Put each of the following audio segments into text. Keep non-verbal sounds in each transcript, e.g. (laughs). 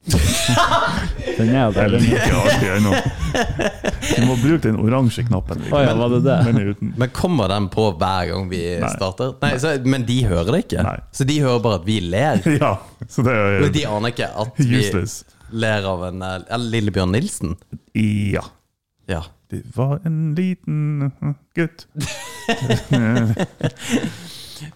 (laughs) Den er der. Den er artig ennå. Du må bruke den oransje knappen. Oh, ja, var det det? Er uten. Men kommer den på hver gang vi Nei. starter? Nei, så, Men de hører det ikke? Nei. Så de hører bare at vi ler? (laughs) Ja, så det er Men de aner ikke at vi ler av en eh, Lillebjørn Nilsen? Ja. Ja. Det var en liten gutt. (laughs)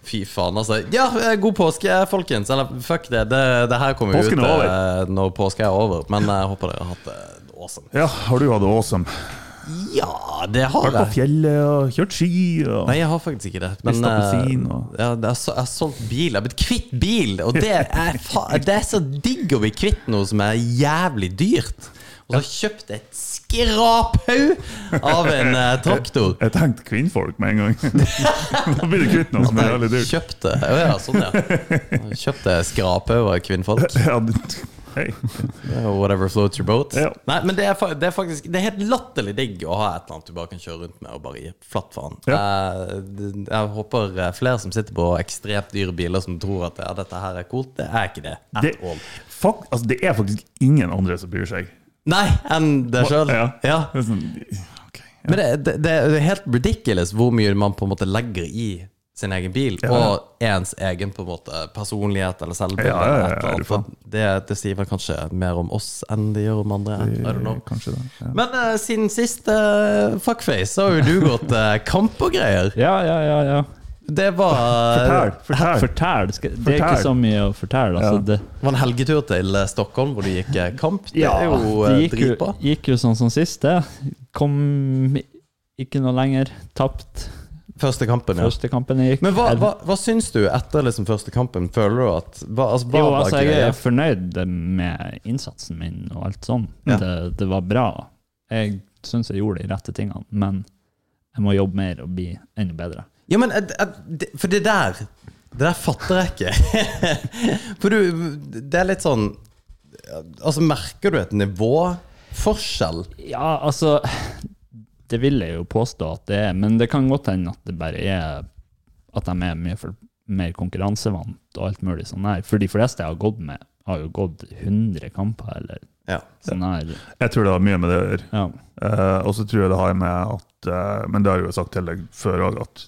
Fy faen, altså. Ja, eh, god påske, folkens. Eller fuck det. Det, det her kommer jo Påsken ut eh, når påska er over. Men jeg håper dere har hatt det awesome. Ja, har du hatt det awesome? Ja, det har jeg. Vært på fjellet og kjørt ski og Nei, jeg har faktisk ikke det. Men appelsin eh, og- ja, det så, jeg har solgt bil. Jeg har blitt kvitt bil. Og det er, det er så digg å bli kvitt noe som er jævlig dyrt. Og så har jeg kjøpt et skraphaug av en eh, traktor. Jeg tenkte kvinnfolk med en gang. (laughs) da blir du kvitt noe som er veldig dyrt. Kjøpte Å ja, sånn, ja. (laughs) Kjøpte skraphaug av kvinnfolk. (laughs) Ja, du- Whatever floats your boat. Ja. Nei, men det er, det er faktisk Det er helt latterlig digg å ha et eller annet du bare kan kjøre rundt med og bare gi flatt faen. Eh, det- jeg håper eh, flere som sitter på ekstremt dyre biler, som tror at ja, dette her er kult. Det er ikke det. At Det, all. fak, altså, det er faktisk ingen andre som bryr seg. Nei, enn deg sjøl. Ja. Ja. Det er sånn, ja. Men det, det, det er helt ridiculous hvor mye man på en måte legger i sin egen bil, Ja. og ens egen på en måte personlighet eller selvbilde. Ja, ja, ja, Det, det sier vel kanskje mer om oss enn det gjør om andre. I don't know. Kanskje det. Ja. Men uh, siden sist uh, fuckface, så har jo du gått uh, kamp og greier. Ja, ja, ja. ja. Det var Fortell. Fortell. Fortell. Det er Fortell. ikke så mye å fortelle. Altså, Ja. det, var en helgetur til eh, Stockholm hvor du gikk eh, kamp. Det ja, er jo det eh, gikk jo, gikk jo sånn som sist, det. Kom ikke noe lenger. Tapt Første kampen, ja. første kampen gikk. Men hva, hva, hva syns du etter liksom første kampen? Føler du at hva, altså, hva Jo, altså, jeg er fornøyd med innsatsen min og alt sånn. Ja. Det, det var bra. Jeg syns jeg gjorde de rette tingene, men jeg må jobbe mer og bli enda bedre. Ja, men For det der Det der fatter jeg ikke. (laughs) For du Det er litt sånn Altså, merker du et nivåforskjell? Ja, altså Det vil jeg jo påstå at det er, men det kan godt hende at det bare er At de er mye for, mer konkurransevant og alt mulig sånn her. For de fleste jeg har gått med, har jo gått 100 kamper eller Ja. sånn her. Jeg tror det har mye med det å gjøre. Ja. Uh, og så tror jeg det har med at uh, Men det har jeg jo sagt til deg før òg, at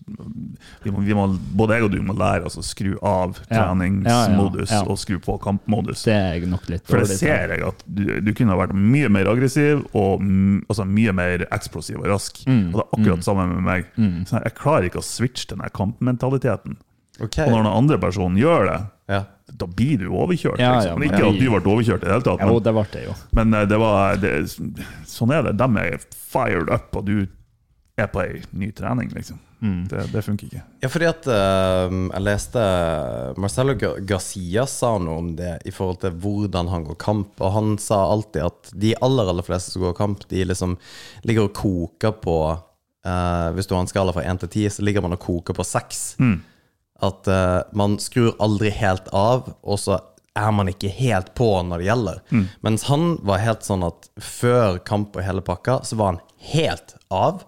vi må, vi må, både jeg og du må lære oss å skru av treningsmodus Ja, ja, ja. og skru på kampmodus. Det er jeg nok litt For det ser jeg at du, du kunne ha vært mye mer aggressiv og m- altså mye mer eksplosiv og rask. Mm, Og det er akkurat samme med meg. Mm. Så jeg klarer ikke å switche den kampmentaliteten. Ok. Og når den andre personen gjør det, Ja. da blir du overkjørt. Ja, liksom. ja, Men ikke at du ble overkjørt i det hele tatt, Jo, men, det ble det jo. men eh, det var det, Sånn er det. De er fired up, og du er på ei ny trening, liksom. Mm. Det, det funker ikke. Ja, fordi at uh, jeg leste Marcelo Gar- Garcia sa noe om det i forhold til hvordan han går kamp, og han sa alltid at de aller, aller fleste som går kamp, de liksom ligger og koker på uh, Hvis du har en skala fra 1 til 10, så ligger man og koker på 6. Mm. At uh, man skrur aldri helt av, og så er man ikke helt på når det gjelder. Mm. Mens han var helt sånn at før kamp og hele pakka, så var han helt av.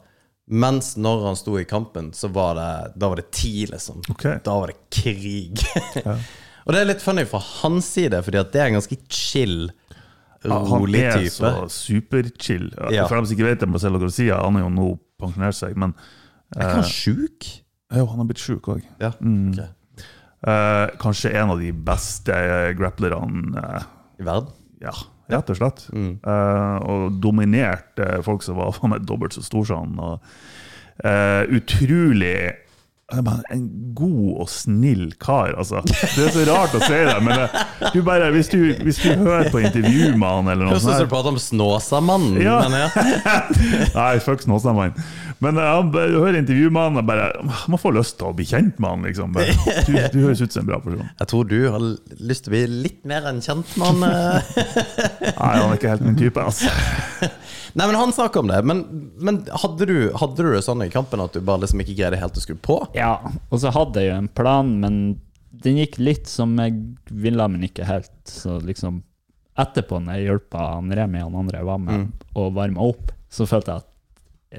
Mens når han sto i kampen, så var det, da var det ti, liksom. Okay. Da var det krig. (laughs) (laughs) og det er litt funny fra hans side, fordi at det er en ganske chill, Ja, han er type. så superchill. Ja. For dem som ikke vet det, Marcelo Garcia han er jo nå pensjonert seg, men Er ikke han sjuk? Jo, han har blitt sjuk òg. Ja. Mm. Okay. Eh, kanskje en av de beste grapplerne eh, I verden? Ja, rett og slett. Mm. Eh, og dominerte folk som var faen meg dobbelt så store som han. Og, eh, utrolig En god og snill kar, altså. Det er så rart å si det, men det, du bare, hvis, du, hvis du hører på intervju med han eller noe Høres ut som du prater om Snåsamannen. Ja. Men ja. (laughs) Nei, fuck Snåsamannen. Men eh, han du hører intervju med han og bare Man får lyst til å bli kjent med han, liksom. Du, du høres ut som en bra person. Jeg tror du har lyst til å bli litt mer enn kjent med han. eh. Nei, han er ikke helt min type, altså. (laughs) Nei, men han snakker om det. Men, men hadde, du, hadde du det sånn i kampen at du bare liksom ikke greide helt å skru på? Ja, og så hadde jeg jo en plan, men den gikk litt som jeg ville, men ikke helt. Så liksom etterpå, når jeg hjelpa Remi og han andre var med, og varma opp, så følte jeg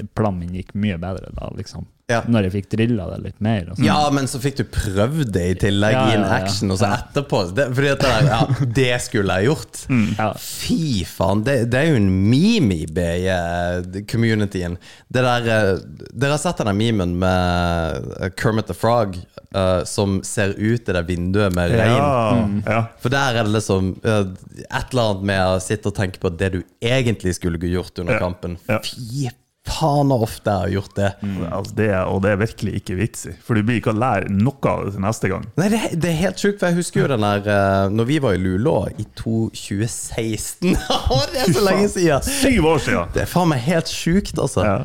at planen min gikk mye bedre da, liksom. Ja. Når jeg fikk drilla det litt mer. Og sånn. Ja, men så fikk du prøvd det i tillegg Ja, i en ja, ja. action, og så etterpå det, Fordi at det ja, det skulle jeg gjort. Ja. Fy faen, det, det er jo en meme i BI-communityen. Det der eh, Dere har sett den memen med eh, Kermit the Frog uh, som ser ut i det vinduet med regn? Ja, ja. For der er det liksom uh, et eller annet med å sitte og tenke på det du egentlig skulle gjort under Ja. kampen. Ja. Fy faen så ofte jeg har gjort det. Altså, det er, og det er virkelig ikke vits i, for du blir ikke å lære noe av det til neste gang. Nei, det, det er helt sjukt, for jeg husker jo den der eh, Når vi var i Lulå i 2016 (laughs) Det er så lenge siden! Syv år siden! Det er faen meg helt sjukt, altså. Ja.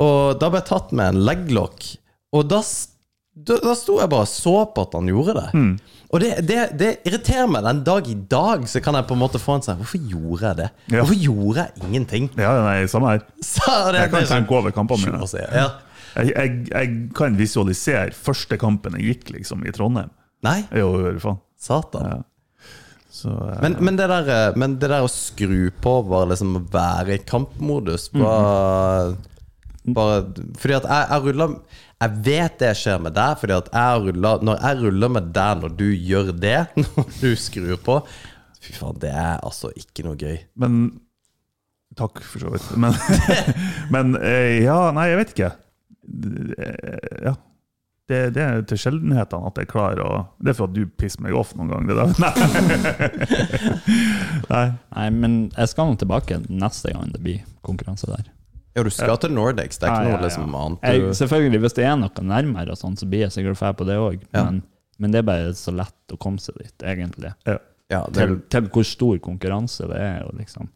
Og da ble jeg tatt med en leglock, og da, da, da sto jeg bare og så på at han gjorde det. Mm. Og det, det, det irriterer meg. Den dag i dag så kan jeg på en måte få en sånn Hvorfor gjorde jeg det? Ja. Hvorfor gjorde jeg ingenting? Ja, nei, samme her. Så det, Jeg kan tenke over kampene mine. Ja. Jeg, jeg, jeg kan visualisere første kampen jeg gikk liksom i Trondheim. Nei, Jo, hør faen. satan. Ja. Så, uh... Men, men, det der, eh, men det der å skru på, bare liksom å være i kampmodus Mhm. bare, bare Fordi at jeg, jeg ruller Jeg vet det skjer med deg, fordi at jeg ruller Når jeg ruller med deg når du gjør det, (laughs) når du skrur på Fy faen, det er altså ikke noe gøy. men Takk, for så vidt. Men, (laughs) men eh, ja, nei, jeg vet ikke. Eh, Ja. Det, det er til sjeldenhetene at jeg klarer å Det er for at du pisser meg off noen gang. Det der. (laughs) Nei. nei. Nei, men jeg skal nå tilbake neste gang det blir konkurranse der. Ja, du skal til Nordics, det er ikke Ja, ja, noe liksom annet Jeg, selvfølgelig, hvis det er noe nærmere, og sånn, så blir jeg sikkert ferdig på det òg. Ja. Men, men det er bare så lett å komme seg dit, egentlig. Ja. ja, det, Til, til hvor stor konkurranse det er. Og liksom.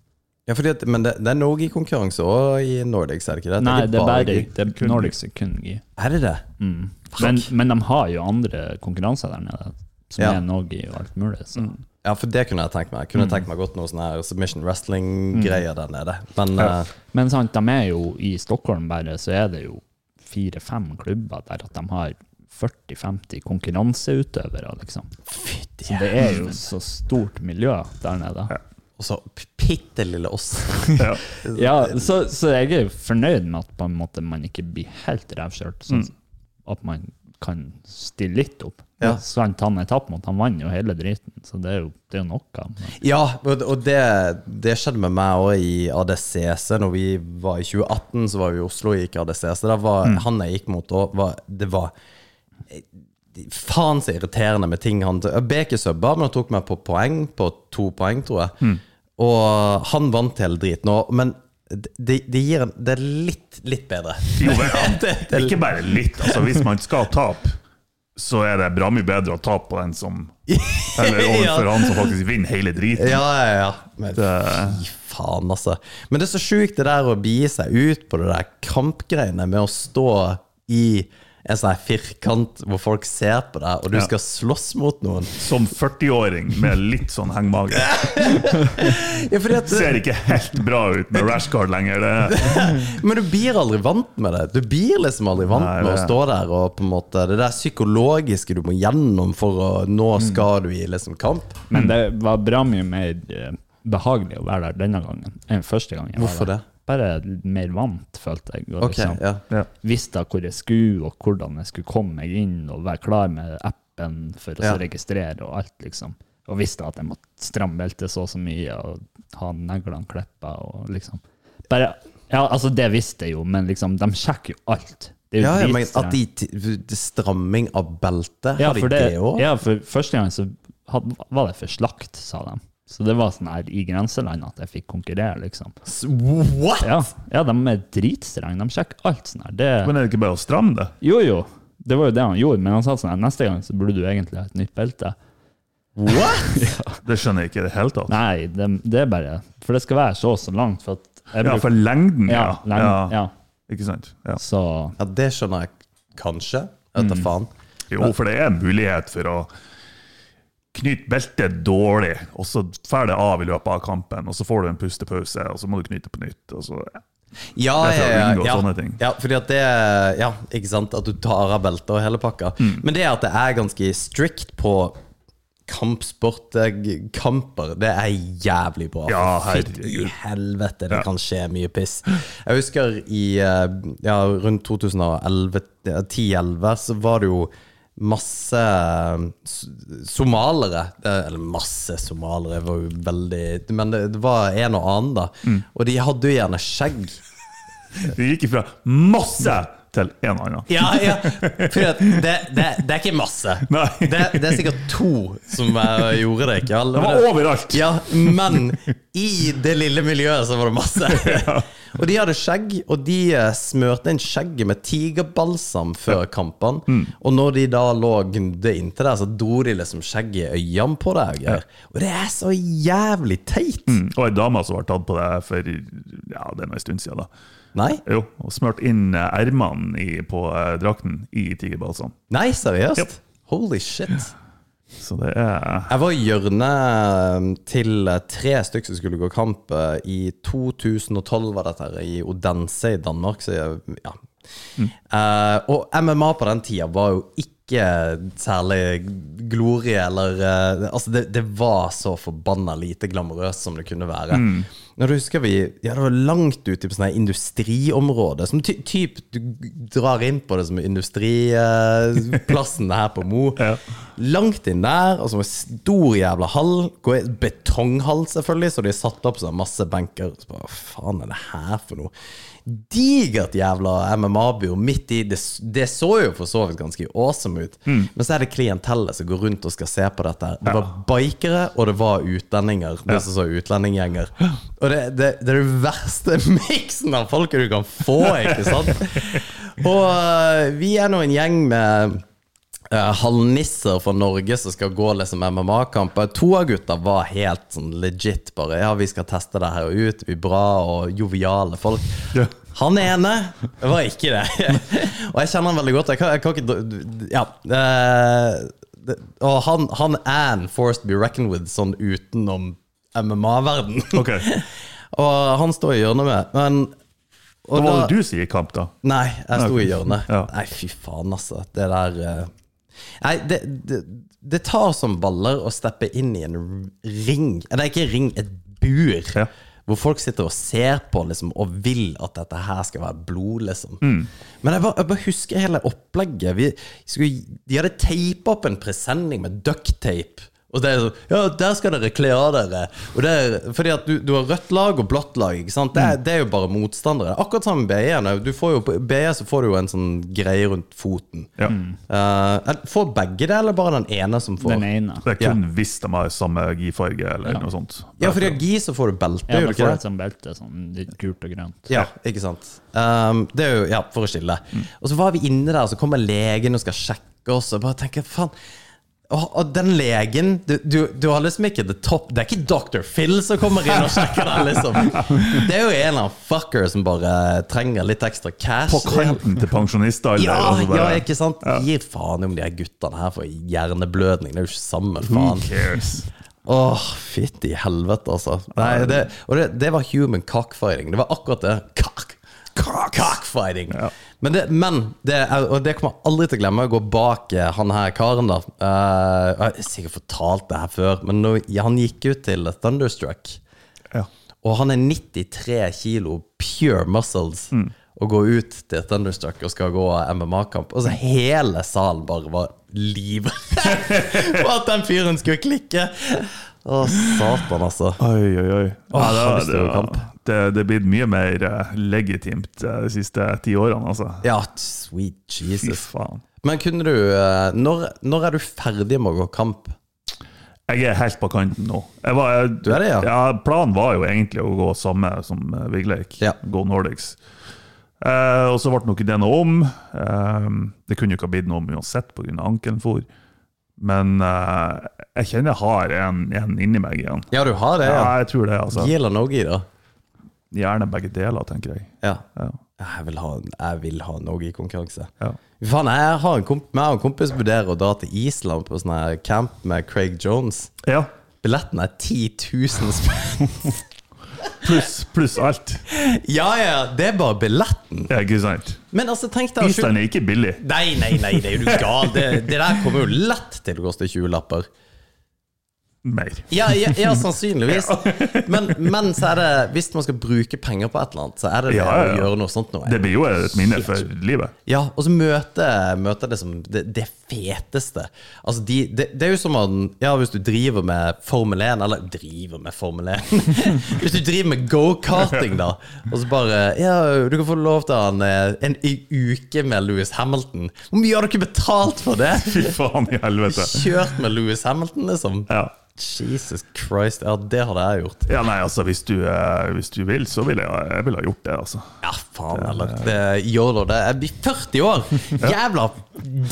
ja, fordi at, Men det, det er i konkurranse òg i Nordics, er det ikke det? Nei, det er bare det er Nordics er kun gi. Er det det? Mm. Men, men de har jo andre konkurranser der nede, som Ja. er noe og alt mulig. Så. Ja, for det kunne jeg tenkt meg. Jeg kunne Mm. tenkt meg godt noe sånn her submission wrestling-greier der nede. Men eh, Men sant, de er jo i Stockholm bare, så er det jo fire-fem klubber der at de har 40-50 konkurranseutøvere, liksom. fytti Så det er jo så stort miljø der nede. Og så bitte lille oss. (laughs) Ja. Ja, så, så jeg er jo fornøyd med at på en måte man ikke blir helt revkjørt. Sånn at man kan stille litt opp. Ja. Så han etapp mot han vant jo hele driten, så det er jo, det er jo noe. Men, Ja, og det, det skjedde med meg òg i ADCC. Når vi var i 2018, så var vi i Oslo og gikk ADCC. Da var han jeg gikk mot da, det var eh, Faen så irriterende med ting han Beke subba, men han tok meg på poeng, på to poeng, tror jeg. Og han vant hele driten. òg. Men det, det gir en Det er litt, litt bedre. Jo, men. (laughs) Det- det- Ikke bare litt. Altså, hvis man skal tape, så er det bra mye bedre å tape på den som (laughs) Eller overfor Ja. han som faktisk vinner hele driten. Ja, ja, ja. Men fy faen, altså. Men det er så sjukt det der å bie seg ut på det der kampgreiene med å stå i en sånn firkant hvor folk ser på deg, og du Ja. skal slåss mot noen. Som 40-åring med litt sånn hengmage. (laughs) Ja, fordi Ser ikke helt bra ut med rashguard lenger. Det. (laughs) Men du blir aldri vant med det. Du blir liksom aldri vant Nei, med å stå der og på en måte Det der psykologiske du må gjennom for å Mm. Nå skal du i liksom kamp. men det var bra mye mer eh, behagelig å være der denne gangen enn første gang. jeg var Hvorfor der. det? Bare mer vant, følte jeg. Og okay, liksom, ja. Ja. Visste hvor jeg skulle, og hvordan jeg skulle komme meg inn, og være klar med appen for å Ja. registrere og alt, liksom. Og visste at jeg måtte stramme beltet så og så mye, og ha neglene klippa og liksom Bare Ja, altså, det visste jeg jo, men liksom, de sjekker jo alt. Det er jo Ja, men at de stramming av beltet, Ja, har de det det, òg? ja, for første gang så had, var det for slakt, sa de. Så det var sånn her i grenseland at jeg fikk konkurrere, liksom. What?! Ja, ja de er dritstrenge. De sjekker alt sånn her. Det, Men er det ikke bare å stramme det? jo, jo. Det var jo det han gjorde, men han sa sånn her, neste gang så burde du egentlig ha et nytt belte. What?! (laughs) Det skjønner jeg ikke i det hele tatt. Nei, det, det er bare For det skal være så og så langt. For at jeg Ja, for lengden, ja, ja. lengden, ja. ja. Ikke sant? Ja. Så Ja, det skjønner jeg kanskje. Jeg vet da faen. Jo, for det er en mulighet for å knyte beltet dårlig, og så drar det av i løpet av kampen, og så får du en pustepause, og så må du knyte på nytt. Og så, Ja, ja, ja, ja. ja, fordi at det Ja, ikke sant, at du tar av beltet og hele pakka. Mm. Men det at det er ganske strict på kampsport, eh, kamper, det er jævlig bra. Ja, Fytti herregud. helvete, det Ja. kan skje mye piss. Jeg husker i eh, ja, rundt 2010-2011 så var det jo masse eh, somalere. Eh, Eller masse somalere, var jo veldig Men det, var en og annen, da. Mm. Og de hadde jo gjerne skjegg. (laughs) det gikk ifra masse til en annen. Ja, ja. For det, det, det er ikke masse. (laughs) Det, det er sikkert to som gjorde det. ikke alle. Det var overalt! Ja, men i det lille miljøet så var det masse. (laughs) Og de hadde skjegg, og de eh, smørte inn skjegget med tigerbalsam før kampene. Mm. Og når de da lå gnudde inntil der, så dro de liksom skjegget i øynene på deg. og. Og det er så jævlig teit! Mm, Og ei dame som var tatt på det for ja, det er en stund siden. da. Nei, Jo, og smurt inn eh, ermene i- på eh, drakten i tigerbalsam. nei, seriøst? Yep. Holy shit. Så det er Jeg var i hjørnet til eh, tre stykker som skulle gå kamp. eh, I 2012 var dette her, i Odense i Danmark. Så jeg, ja. Eh, og MMA på den tida var jo ikke særlig glorie, eller uh, Altså, det, det var så forbanna lite glamorøst som det kunne være. Når du husker vi Ja, det var langt ute på sånne industriområder. Som ty typ du drar inn på det som industriplassen her på Mo. (laughs) Ja. Langt inn der, og så en stor jævla hall. Betonghall, selvfølgelig, så de satt opp sånn masse benker. Så bare, Hva faen er det her for noe? Digert jævla MMA-bur midt i. Det, det så jo for så vidt ganske awesome ut. Men så er det klientellet som går rundt og skal se på dette. Det var bikere, og det var utlendinger. Det som så utlendinggjenger. Og det, det, det er den verste (laughs) miksen av folket du kan få, ikke sant? (laughs) Og øh, vi er nå en gjeng med uh, halvnisser fra Norge som skal gå liksom MMA-kamper. To av gutta var helt sånn legit bare Ja, vi skal teste det her ut. Vi er bra og joviale folk. Ja. Han ene var ikke det. (laughs) og jeg kjenner han veldig godt. Jeg kan, jeg kan ikke Ja. Uh, det, og han, han er en force to be reckoned with sånn utenom MMA-verden. Ok. (laughs) og han står i hjørnet med. Men og var det du sier i kamp, da? Nei, jeg sto i hjørnet. Ja. Nei, fy faen, altså. Det der eh, Nei, det, det, det tar som baller å steppe inn i en ring Nei, ikke ring, et bur. Ja. Hvor folk sitter og ser på liksom, og vil at dette her skal være blod, liksom. Mm. Men jeg bare, jeg bare husker hele opplegget. Vi skulle, de hadde teipa opp en presenning med ducktape. Og det er sånn Ja, der skal dere kle av dere. Og det er, fordi at du, du har rødt lag og blått lag. Ikke sant? Det, Mm. er, det er jo bare motstandere. Akkurat sammen med BE-ene. Du får jo, På BE så får du jo en sånn greie rundt foten. Ja. Uh, får begge det, eller bare den ene som får Den ene. Det er kun hvis de har samme gi-farge ja. noe sånt. Ja, for i gi så får du belte, Ja, gjør du ikke får det? et sånt belte, sånn litt gult og grønt. Ja, ikke sant. Um, det er jo ja, for å skille. Og så var vi inne der, og så kommer legen og skal sjekke oss. Og bare tenker, faen og, den legen du, du, du har liksom ikke the top Det er ikke Dr. Phil som kommer inn og sjekker deg, liksom. Det er jo en eller annen fucker som bare trenger litt ekstra cash. På kanten til pensjonister. Ja, ja, ikke sant? Gir faen om de her guttene her får hjerneblødning. Det er jo ikke samme Who faen. cares? Åh, fytti helvete, altså. Nei, det, og det, det var human cockfighting. Det var akkurat det. Cock, cock, cockfighting. Ja. Men, det, men det, er, og det kommer jeg aldri til å glemme, å gå bak eh, han her karen, da. Uh, jeg har sikkert fortalt det her før, men når, ja, han gikk ut til Thunderstruck, Ja. og han er 93 kilo pure muscles. Og går ut til Thunderstruck og skal gå MMA-kamp. Og så hele salen bare var livredd (laughs) for at den fyren skulle klikke. Å, satan, altså. Oi, oi, oi. Åh, Ja, det, det, kamp. det, det er blitt mye mer eh, legitimt eh, de siste ti årene, altså. Ja, sweet Fy Jesus. faen. Men kunne du eh, når, når er du ferdig med å gå kamp? Jeg er helt på kanten nå. Jeg var, jeg, Du er det, ja? Planen var jo egentlig å gå samme som Vigleik, Ja. gå Nordics. Eh, og så ble nok det noe om. Eh, det kunne jo ikke ha blitt noe om uansett pga. ankelen for. Men uh, jeg kjenner jeg har en, en inni meg igjen. Ja, du har det, Ja, ja. jeg tror det. altså. Gjelder eller da. Gjerne begge deler, tenker jeg. Ja. Ja. Jeg vil ha, jeg vil ha noe i konkurranse. Ja. Faen, jeg har en komp meg og en kompis vurderer å dra til Island på sånn camp med Craig Jones. ja. Billetten er 10 000 spenn. (laughs) Pluss pluss alt. Ja, ja, det er bare billetten. Ja, ikke sant? Men altså, tenk deg Island er ikke billig. Nei, nei, nei, det er jo gal. Det, det der kommer jo lett til å koste 20 lapper. Mer. Ja, ja, ja (laughs) sannsynligvis. Men, men så er det hvis man skal bruke penger på et eller annet, så er det det å gjøre noe sånt noe. Det blir jo et minne for livet. Ja, og så møte, det som det, det feteste. Altså, de, det, det er jo som om Ja, hvis du driver med Formel 1 Eller driver med Formel 1 (laughs) Hvis du driver med go-karting, da, og så bare Ja, du kan få lov til en, en uke med Louis Hamilton. Hvor mye har du ikke betalt for det? Fy faen i helvete. Kjørt med Louis Hamilton, liksom. Ja. Jesus Christ. Ja, det hadde jeg gjort. ja, nei, altså, hvis du, eh, hvis du vil, så vil jeg, jeg vil ha gjort det, altså. Ja, faen heller. Det YOLO. Det jeg blir 40 år! (laughs) Jævla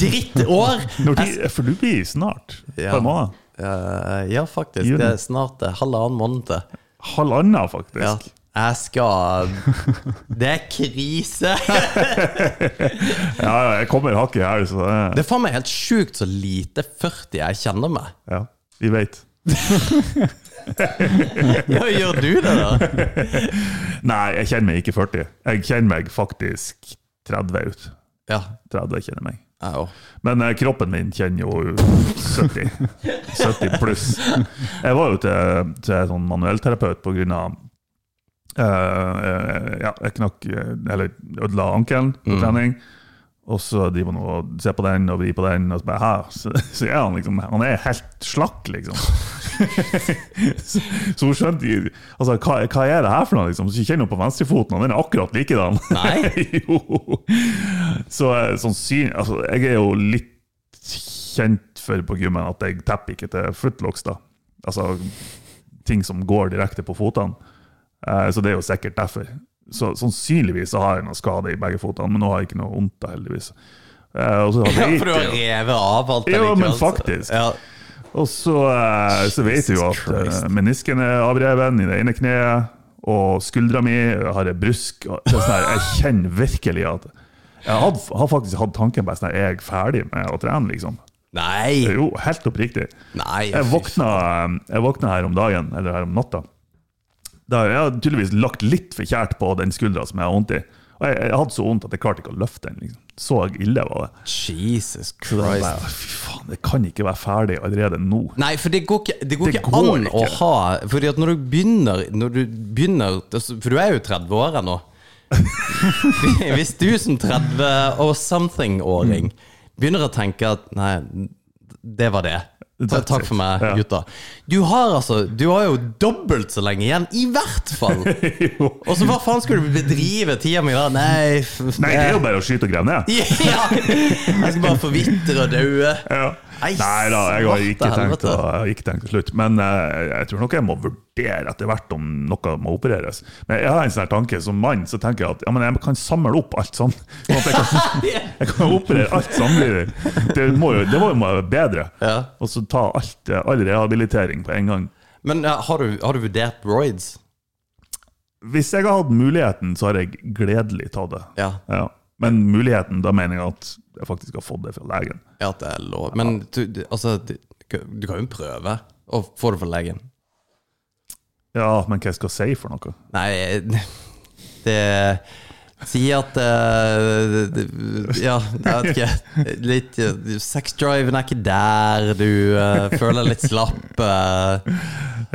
drittår! Når de, for du blir snart. Ja. På en måned. Eh, ja, faktisk. Juni. Det er snart eh, halvannen måned til. Halvannen, faktisk. Ja. Jeg skal (laughs) Det er krise! (laughs) Ja, ja, jeg kommer hakket i hæl, så det, Det er faen meg helt sjukt så lite 40 jeg kjenner meg. ja, vi vet. Ja, gjør du det, da? Nei, jeg kjenner meg ikke 40. Jeg kjenner meg faktisk 30 ut. Ja. 30 kjenner meg. Jeg. Men eh, kroppen min kjenner jo 70. 70 pluss. Jeg var jo til, til sånn manuellterapeut på grunn av eh, eh, Ja, jeg knakk eh, Eller ødela ankelen på trening. Og så driver han og ser på den og vrir på den, og så bare Hæ? Så, så er han liksom Han er helt slakk, liksom. Så, hun skjønte Altså, hva, hva er det her for noe, liksom? Så kjenner hun på venstrefoten, og den er akkurat likedan. Nei. (laughs) jo. Så sannsynlig sånn syn, altså, jeg er jo litt kjent for på gymmen at jeg tepper ikke til footlocks, da. Altså ting som går direkte på fotene. Eh, så det er jo sikkert derfor. Så sannsynligvis så har jeg noe skade i begge fotene, men nå har jeg ikke noe vondt, heldigvis. Eh, (laughs) Ja, for du har revet av alt Ja, likevel, men faktisk. Ja. Og så, eh, så vet vi jo at eh, Christ. menisken er avreven i det ene kneet, og skuldra mi har jeg brusk. sånn jeg kjenner virkelig at Jeg hadde, har faktisk hatt tanken på at jeg er ferdig med å trene, liksom. Nei! Jo, helt oppriktig. Nei Jeg våkna, jeg våkna her om dagen, eller her om natta. Da jeg har tydeligvis lagt litt for kjært på den skuldra som jeg har vondt i. Og jeg, jeg hadde så vondt at jeg klarte ikke å løfte den. Liksom. Så ille var det. Jesus Christ. bare, Fy faen, det kan ikke være ferdig allerede nå. Nei, for det går ikke, det går Det ikke går an å ha Fordi at når du begynner, når du begynner altså, For du er jo 30 år ennå. (laughs) Hvis du som 30 og something-åring begynner å tenke at Nei, det var det. Ta, takk for meg, Ja. gutta. Du har altså Du har jo dobbelt så lenge igjen, i hvert fall! (laughs) Og så hva faen skulle du bedrive tida mi da? Nei, Nei, det er jo bare å skyte og grave ned. (laughs) Ja! Jeg skal bare forvitre og daue. Ja. Nei, da, jeg har ikke tenkt, å, ikke tenkt til slutt. Men eh, jeg tror nok jeg må vurdere etter hvert om noe må opereres. Men jeg har en sånn tanke som mann, så tenker jeg at ja, men jeg kan samle opp alt (laughs) sånn. Sånn jeg kan, (laughs) jeg kan operere alt samtidig. Det må jo det må jo være bedre. Ja. Og så ta alt, eh, all rehabilitering på en gang. Men ja, har, du, har du vurdert roids? Hvis jeg har hatt muligheten, så har jeg gledelig tatt det. Ja. Ja. Men muligheten, da mener jeg at jeg faktisk har fått det fra legen. Ja, det er lov. Men du, altså, du, du kan jo prøve å få det fra legen. Ja, men hva jeg skal si for noe? Nei, (laughs) det sier at uh, Ja, jeg vet ikke. Litt eh, Sexdriven er ikke der. Du uh, føler deg litt slapp.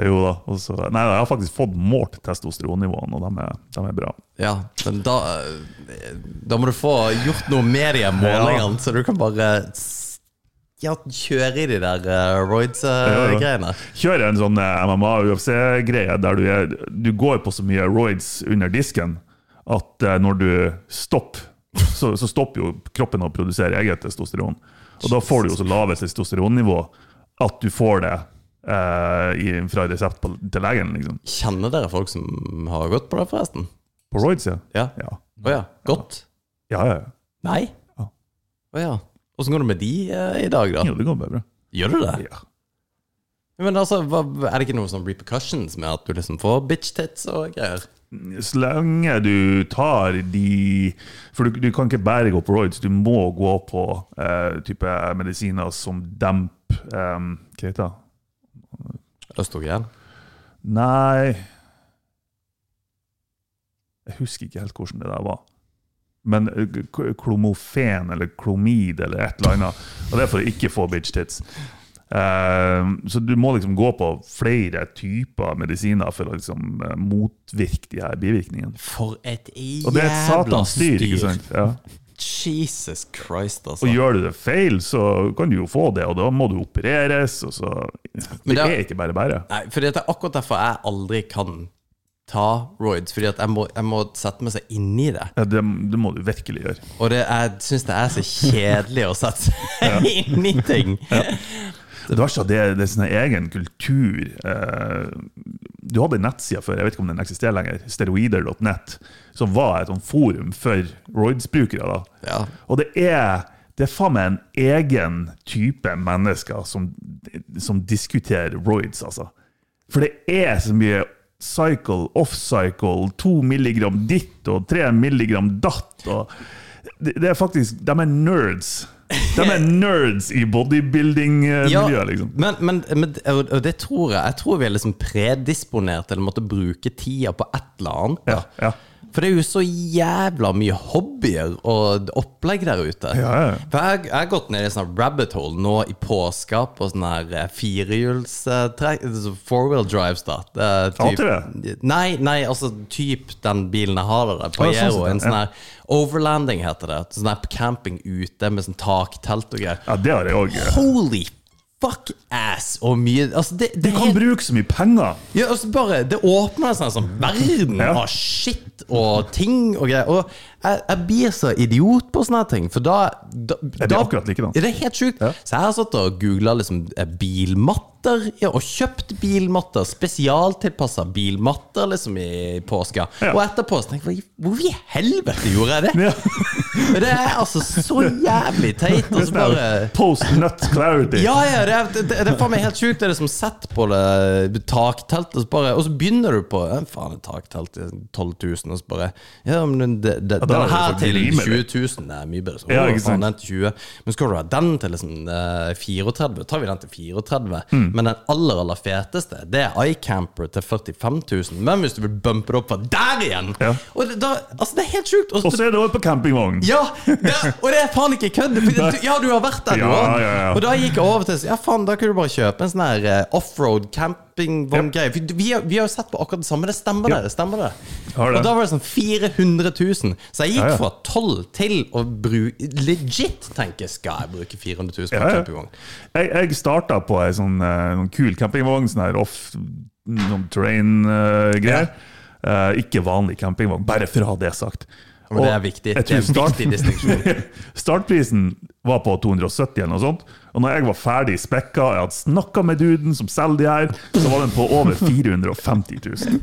Jo da. Også, nei, jeg har faktisk fått målt testosteronnivåene, og de er, de er bra. ja, men da Da må du få gjort noe med de målingene, målingene, så du kan bare ja, kjøre i de der uh, Ja, ja. roids-greiene. Kjøre en sånn MMA-UFC-greie der du, er, du går på så mye roids under disken at eh, når du stopper, så, så stopper jo kroppen å produsere eget testosteron. Og da får du jo så lave testosteronnivå at du får det eh, i, fra resept på, til legen. liksom. Kjenner dere folk som har gått på det, forresten? På roids, ja. Ja. ja. Oh, ja. Godt? Ja, ja. ja. Nei? Ja. Å ja. Åssen går det med de eh, i dag, da? Jo, det går bare bra. Gjør du det? Ja. Men altså, hva, Er det ikke noen sånn repercussions med at du liksom får bitch tits og greier? Så lenge du tar de For du, du kan ikke bare gå på roids, du må gå på uh, type medisiner som demper um, Hva heter det? Østrogen? Nei Jeg husker ikke helt hvordan det der var. Men eh, klomofen eller klomid eller et eller annet. Og det er for å ikke få bitch tits. Eh, så du må liksom gå på flere typer medisiner for å liksom eh, motvirke de her bivirkningene. For et Og det er et jævla satans styr, ikke sant? Ja. Jesus Christ, altså. Og gjør du det feil, så kan du jo få det, og da må du opereres. Og så Det det- er ikke bare bare. Nei, for det er akkurat derfor jeg aldri kan ta roids. Fordi at jeg må, jeg må sette meg seg inn i det. Ja, det, det må du virkelig gjøre. Og det, jeg syns det er så kjedelig å sette seg (laughs) inn i ting. Det verste er at det, det er sin en egen kultur. Eh, du hadde en nettside før, jeg vet ikke om den eksisterer lenger, steroider.net, som var et sånt forum for roids-brukere. Ja. Og det er, det er faen meg en egen type mennesker som, som diskuterer roids, altså. For det er så mye cycle, off-cycle, to milligram ditt og tre milligram datt. og det, det er faktisk, De er nerds. (laughs) De er nerds i bodybuilding-miljøet, liksom. men, men, men og og det tror jeg Jeg tror vi er liksom predisponert til å måtte bruke tida på et eller annet. da. Ja, ja. For det er jo så jævla mye hobbyer og opplegg der ute. Ja, ja. For jeg, jeg har gått ned i sånn rabbit hole nå i påska på sånn her firehjuls firehjulstrekk Four wheel drives, da. Det er ATV? Nei, nei, altså typ den bilen jeg har der. Ja, sånn Pajero. en sånn her overlanding heter det. Sånn her camping ute med sånn taktelt og greier. ja, det har jeg òg. Holy fuck ass og mye Altså, det, Du det er kan bruke så mye penger! ja, altså bare, Det åpner en sånn, verden Ja. av shit og ting og greier. Og jeg, jeg blir så idiot på sånne ting, for da, da, det da akkurat like, da. Det er helt sjukt. Ja. Så jeg har satt og googla liksom, eh, bilmatter, ja, og kjøpt bilmatter. Spesialtilpassa bilmatter liksom i påska. Ja. Og etterpå så tenker jeg Hvor i helvete gjorde jeg det? (laughs) Det er altså så jævlig teit. Og så bare Post nut clarity. ja, ja, det er, det, det faen meg helt sjukt. Det er det som sett på det takteltet, og så, bare, og så begynner du på ja, Faen, et taktelt er 12 000, og så bare Ja, men det, det, den her til 20 000, det er mye bedre. Så, Ja, ikke sant. den til 20 Men skal du ha den til liksom eh, 34, tar vi den til 34. Mm. Men den aller, aller feteste, det er iCamper til 45 000. Men hvis du vil bumpe det opp fra der igjen Ja. Og det, da, altså, det er helt sjukt. Og så er det også på campingvogn. ja, det, og det er faen ikke kødd! (laughs) Ja, du har vært der, du òg. ja, ja. Og da gikk jeg over til Ja, faen, da kunne du bare kjøpe en sånn her eh, offroad campingvogngreie. For Vi, har- vi har jo sett på akkurat det samme. Det stemmer, Ja. det. det stemmer det. Og da var det sånn 400 000. Så jeg gikk Ja, ja. fra 12 til å bruke Legit tenke skal jeg bruke 400 000 på en campingvogn. Jeg, jeg starta på ei sånn, eh, sånn kul campingvogn, sånn her off sånn terrain-greier. Uh, ikke vanlig campingvogn, bare for å ha det sagt. Men det er viktig. Det er en viktig distinksjon. (laughs) Startprisen var på 270 eller noe sånt. Og når jeg var ferdig spekka, jeg hadde snakka med duden som selger de her, så var den på over 450 000.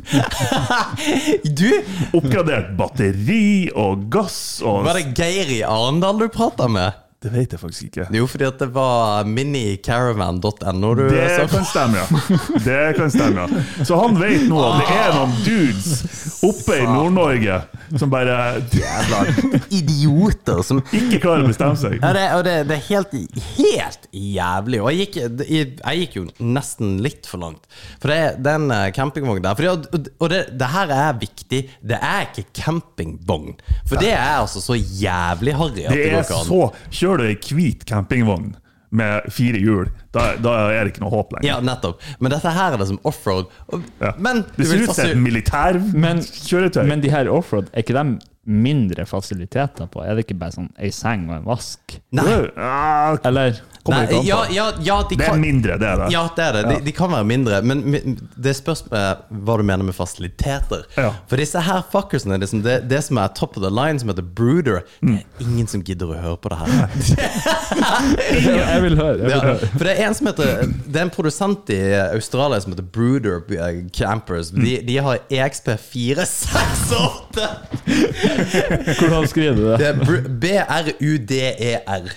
(laughs) Du, Oppgradert batteri og gass og var det Geir i Arendal du prata med? Det vet jeg faktisk ikke. Jo, fordi at det var minicaravan.no du Det så kan stemme, ja. Det kan stemme, ja. Så han vet nå at det er noen dudes oppe i Nord-Norge som bare Jævla idioter som ikke klarer å bestemme seg. Ja, det, og det, det er helt, helt jævlig. Og jeg gikk, jeg, gikk jo nesten litt for langt. For det, den eh, campingvognen der fordi, Og det, det her er viktig. Det er ikke campingvogn. For det er altså så jævlig harry. at Det det er går ikke an. Kjører du ei hvit campingvogn med fire hjul, da, da er det ikke noe håp lenger. Ja, nettopp. Men dette her er liksom offroad. Ja. Men Det ser ut som et et Men, militærkjøretøy. men de her offroad, er ikke de mindre fasiliteter på? Er det ikke bare sånn ei seng og en vask? Nei. Eller? kommer Nei, ikke ja, ja, ja, de Det er kan mindre, det er det. Ja, det er det. De, de kan være mindre. Men det spørs med hva du mener med fasiliteter. Ja. For disse her fuckersene, liksom, det, det som er top of the line, som heter Brooder Mm. Det er ingen som gidder å høre på det her. (laughs) Jeg vil høre. Jeg vil Ja, høre. for det er en som heter Det er en produsent i Australia som heter Brooder eh, Campers. De, de har EXP 468. Hvordan skriver du det? Det er B-R-U-D-E-R.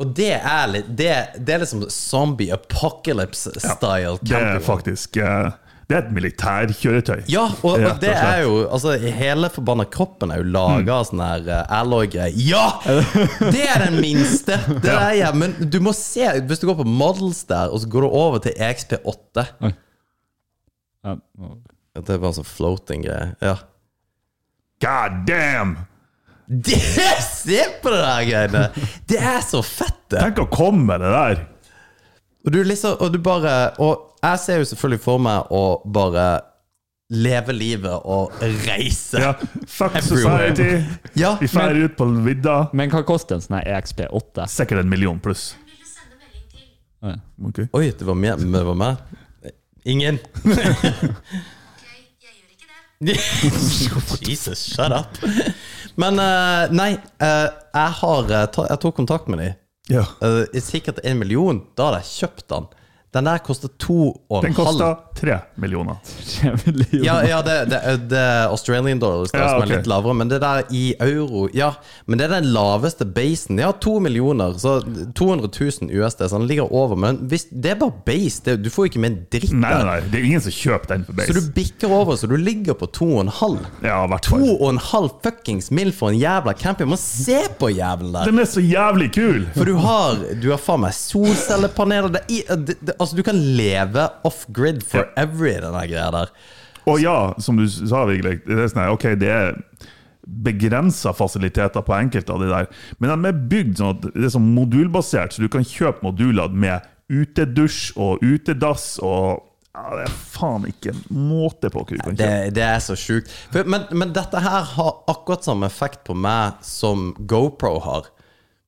Og det er, litt, det, det er liksom zombie apocalypse-style. Det er faktisk eh, Det er et militærkjøretøy. Ja, og, og det er jo Altså, hele forbanna kroppen er jo laga av sånn her uh, alloy-greier. Ja! Det er den minste! Det er jeg. Men du må se, hvis du går på models der, og så går du over til EXP8 Ja, Det er bare sånn floating-greie. Ja. God damn! Det, se på det der greiene! Det er så fett, det! Tenk å komme med det der! Og du liksom Og du bare Og jeg ser jo selvfølgelig for meg å bare leve livet og reise. Ja, fuck Everywhere. society. Ja, Vi drar ut på vidda. Men hva koster en sånn her EXP8? Sikkert en million pluss. Til Oi, det var mer det var meg. Ingen. (laughs) Ok, jeg gjør ikke det. (laughs) Jesus, shut up. Men eh, nei, eh, jeg har eh, ta, Jeg tok kontakt med dem. Ja. Uh, sikkert en million. Da hadde jeg kjøpt den. Den der koster to og Den en halv. kosta tre millioner. Millioner. Ja, ja det, det, det er Australian dollars, Ja, som ok. er litt lavere. Men det der i euro Ja, men det er den laveste basen. Ja, to millioner. Så 200 000 USD. Så den ligger over. Men hvis, det er bare base. Det, du får ikke med en dritt Nei, nei, der. nei, det er ingen som kjøper den for Så du bikker over, så du ligger på to og en halv. Ja, i hvert To og en halv fuckings mil for en jævla camping. Må se på jævelen der! Den er så jævlig kul! For du har, du har faen meg solcellepaneler det, er i- det, det, Altså, du kan leve off-grid forever i den greia der. Og ja, som du sa, Vigleik, det er sånn her, ok, det er begrensa fasiliteter på enkelte av de der, men de er bygd sånn at det er sånn modulbasert, så du kan kjøpe moduler med utedusj og utedass og ja, Det er faen ikke en måte på hva du kan kjøpe. det er så sjukt. Men, men dette her har akkurat samme effekt på meg som GoPro har.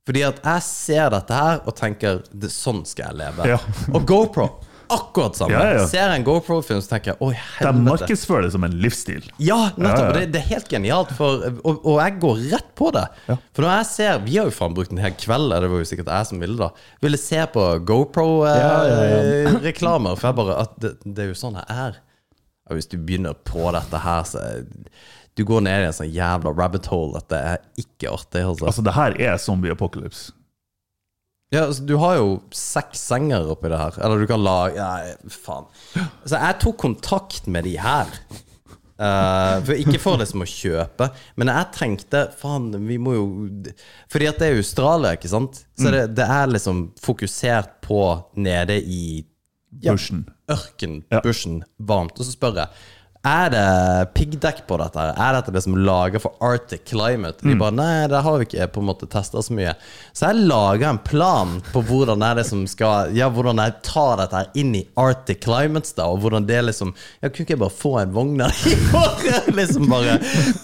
Fordi at jeg ser dette her og tenker sånn skal jeg leve. Ja. Og GoPro, akkurat samme. Ja, ja. Ser jeg en GoPro-film, så tenker jeg oi, De helvete. markedsfører det som en livsstil. Ja, nettopp. Det, det er helt genialt, for, og, og jeg går rett på det. For når jeg ser Vi har jo faen brukt en hel kveld, det var jo sikkert jeg som ville da. Ville se på GoPro-reklamer, for jeg bare at det, det er jo sånn jeg er. Og hvis du begynner på dette her, så Du går ned i en sånn jævla rabbit hole at det er ikke artig. Altså. Altså, det her er zombie apocalypse. Ja, altså, du har jo seks senger oppi det her. Eller du kan lage Nei, faen. Så jeg tok kontakt med de her. Uh, for ikke for liksom å kjøpe, men jeg tenkte faen, vi må jo Fordi at det er Australia, ikke sant? Så det, det er liksom fokusert på nede i ja, Bushen. ørken, Ja. varmt. Og så spør jeg er det piggdekk på dette. Er dette det som lager for Arctic climate? Mm. De bare nei, det har vi ikke på en måte testa så mye. Så jeg laga en plan på hvordan er det som skal Ja, hvordan jeg tar dette inn i Arctic climates, da, og hvordan det liksom Ja, kunne ikke jeg bare få en vogn der i år? (laughs) liksom bare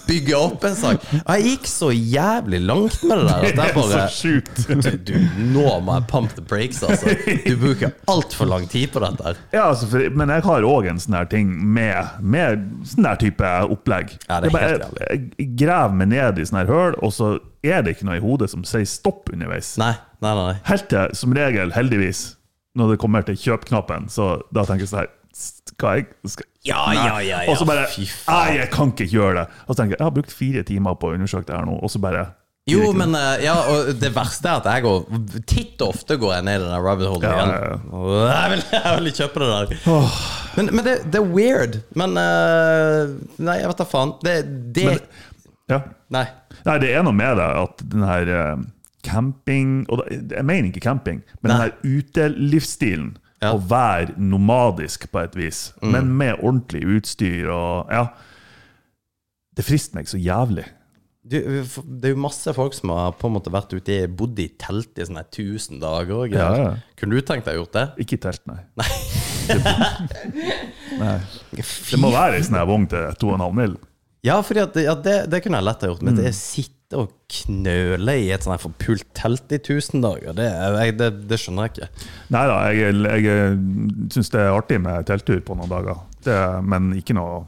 bygge opp en sak. Og jeg gikk så jævlig langt med det der at jeg (laughs) bare så sjukt. (laughs) du, nå må jeg pump the brakes, altså. Du bruker altfor lang tid på dette. Ja, altså, for, men jeg har òg en sånn her ting med, med sånn der type opplegg. Ja, det er bare, helt jeg, jeg graver meg ned i sånne her høl, og så er det ikke noe i hodet som sier stopp underveis. Nei, nei, nei. Helt til, som regel, heldigvis, når det kommer til kjøp-knappen, så da tenker jeg sånn her Skal jeg skal, Ja, Nei. ja, ja, ja. Og så bare. Nei, jeg kan ikke gjøre det. Og så tenker jeg jeg har brukt fire timer på å undersøke det her nå, og så bare Jo, men eh, ja, og det verste er at jeg går Titt og ofte går jeg ned i den rabbit holen igjen. ja, ja. (laughs) Jeg vil, jeg vil kjøpe det der. Men, men det, det er weird. Men eh, Nei, jeg vet da faen. Det, det Men- Ja. Nei. Nei, det er noe med det at den her eh, camping og Jeg mener ikke camping, men den her utelivsstilen. Å være nomadisk på et vis, Mm. men med ordentlig utstyr og Ja. Det frister meg så jævlig. Du, det er jo masse folk som har på en måte vært ute i bodd i telt i sånne 1000 dager. Og greier. Ja, ja. Kunne du tenkt deg å gjort det? Ikke i telt, nei. nei. Det må være ei sånn vogn til 2,5 mil. Ja, at, ja, det, det kunne jeg lett ha gjort. Men Mm. det sitte og knøle i et sånt forpult telt i 1000 dager, det, jeg, det, det skjønner jeg ikke. Nei da, jeg, jeg syns det er artig med telttur på noen dager, det, men ikke noe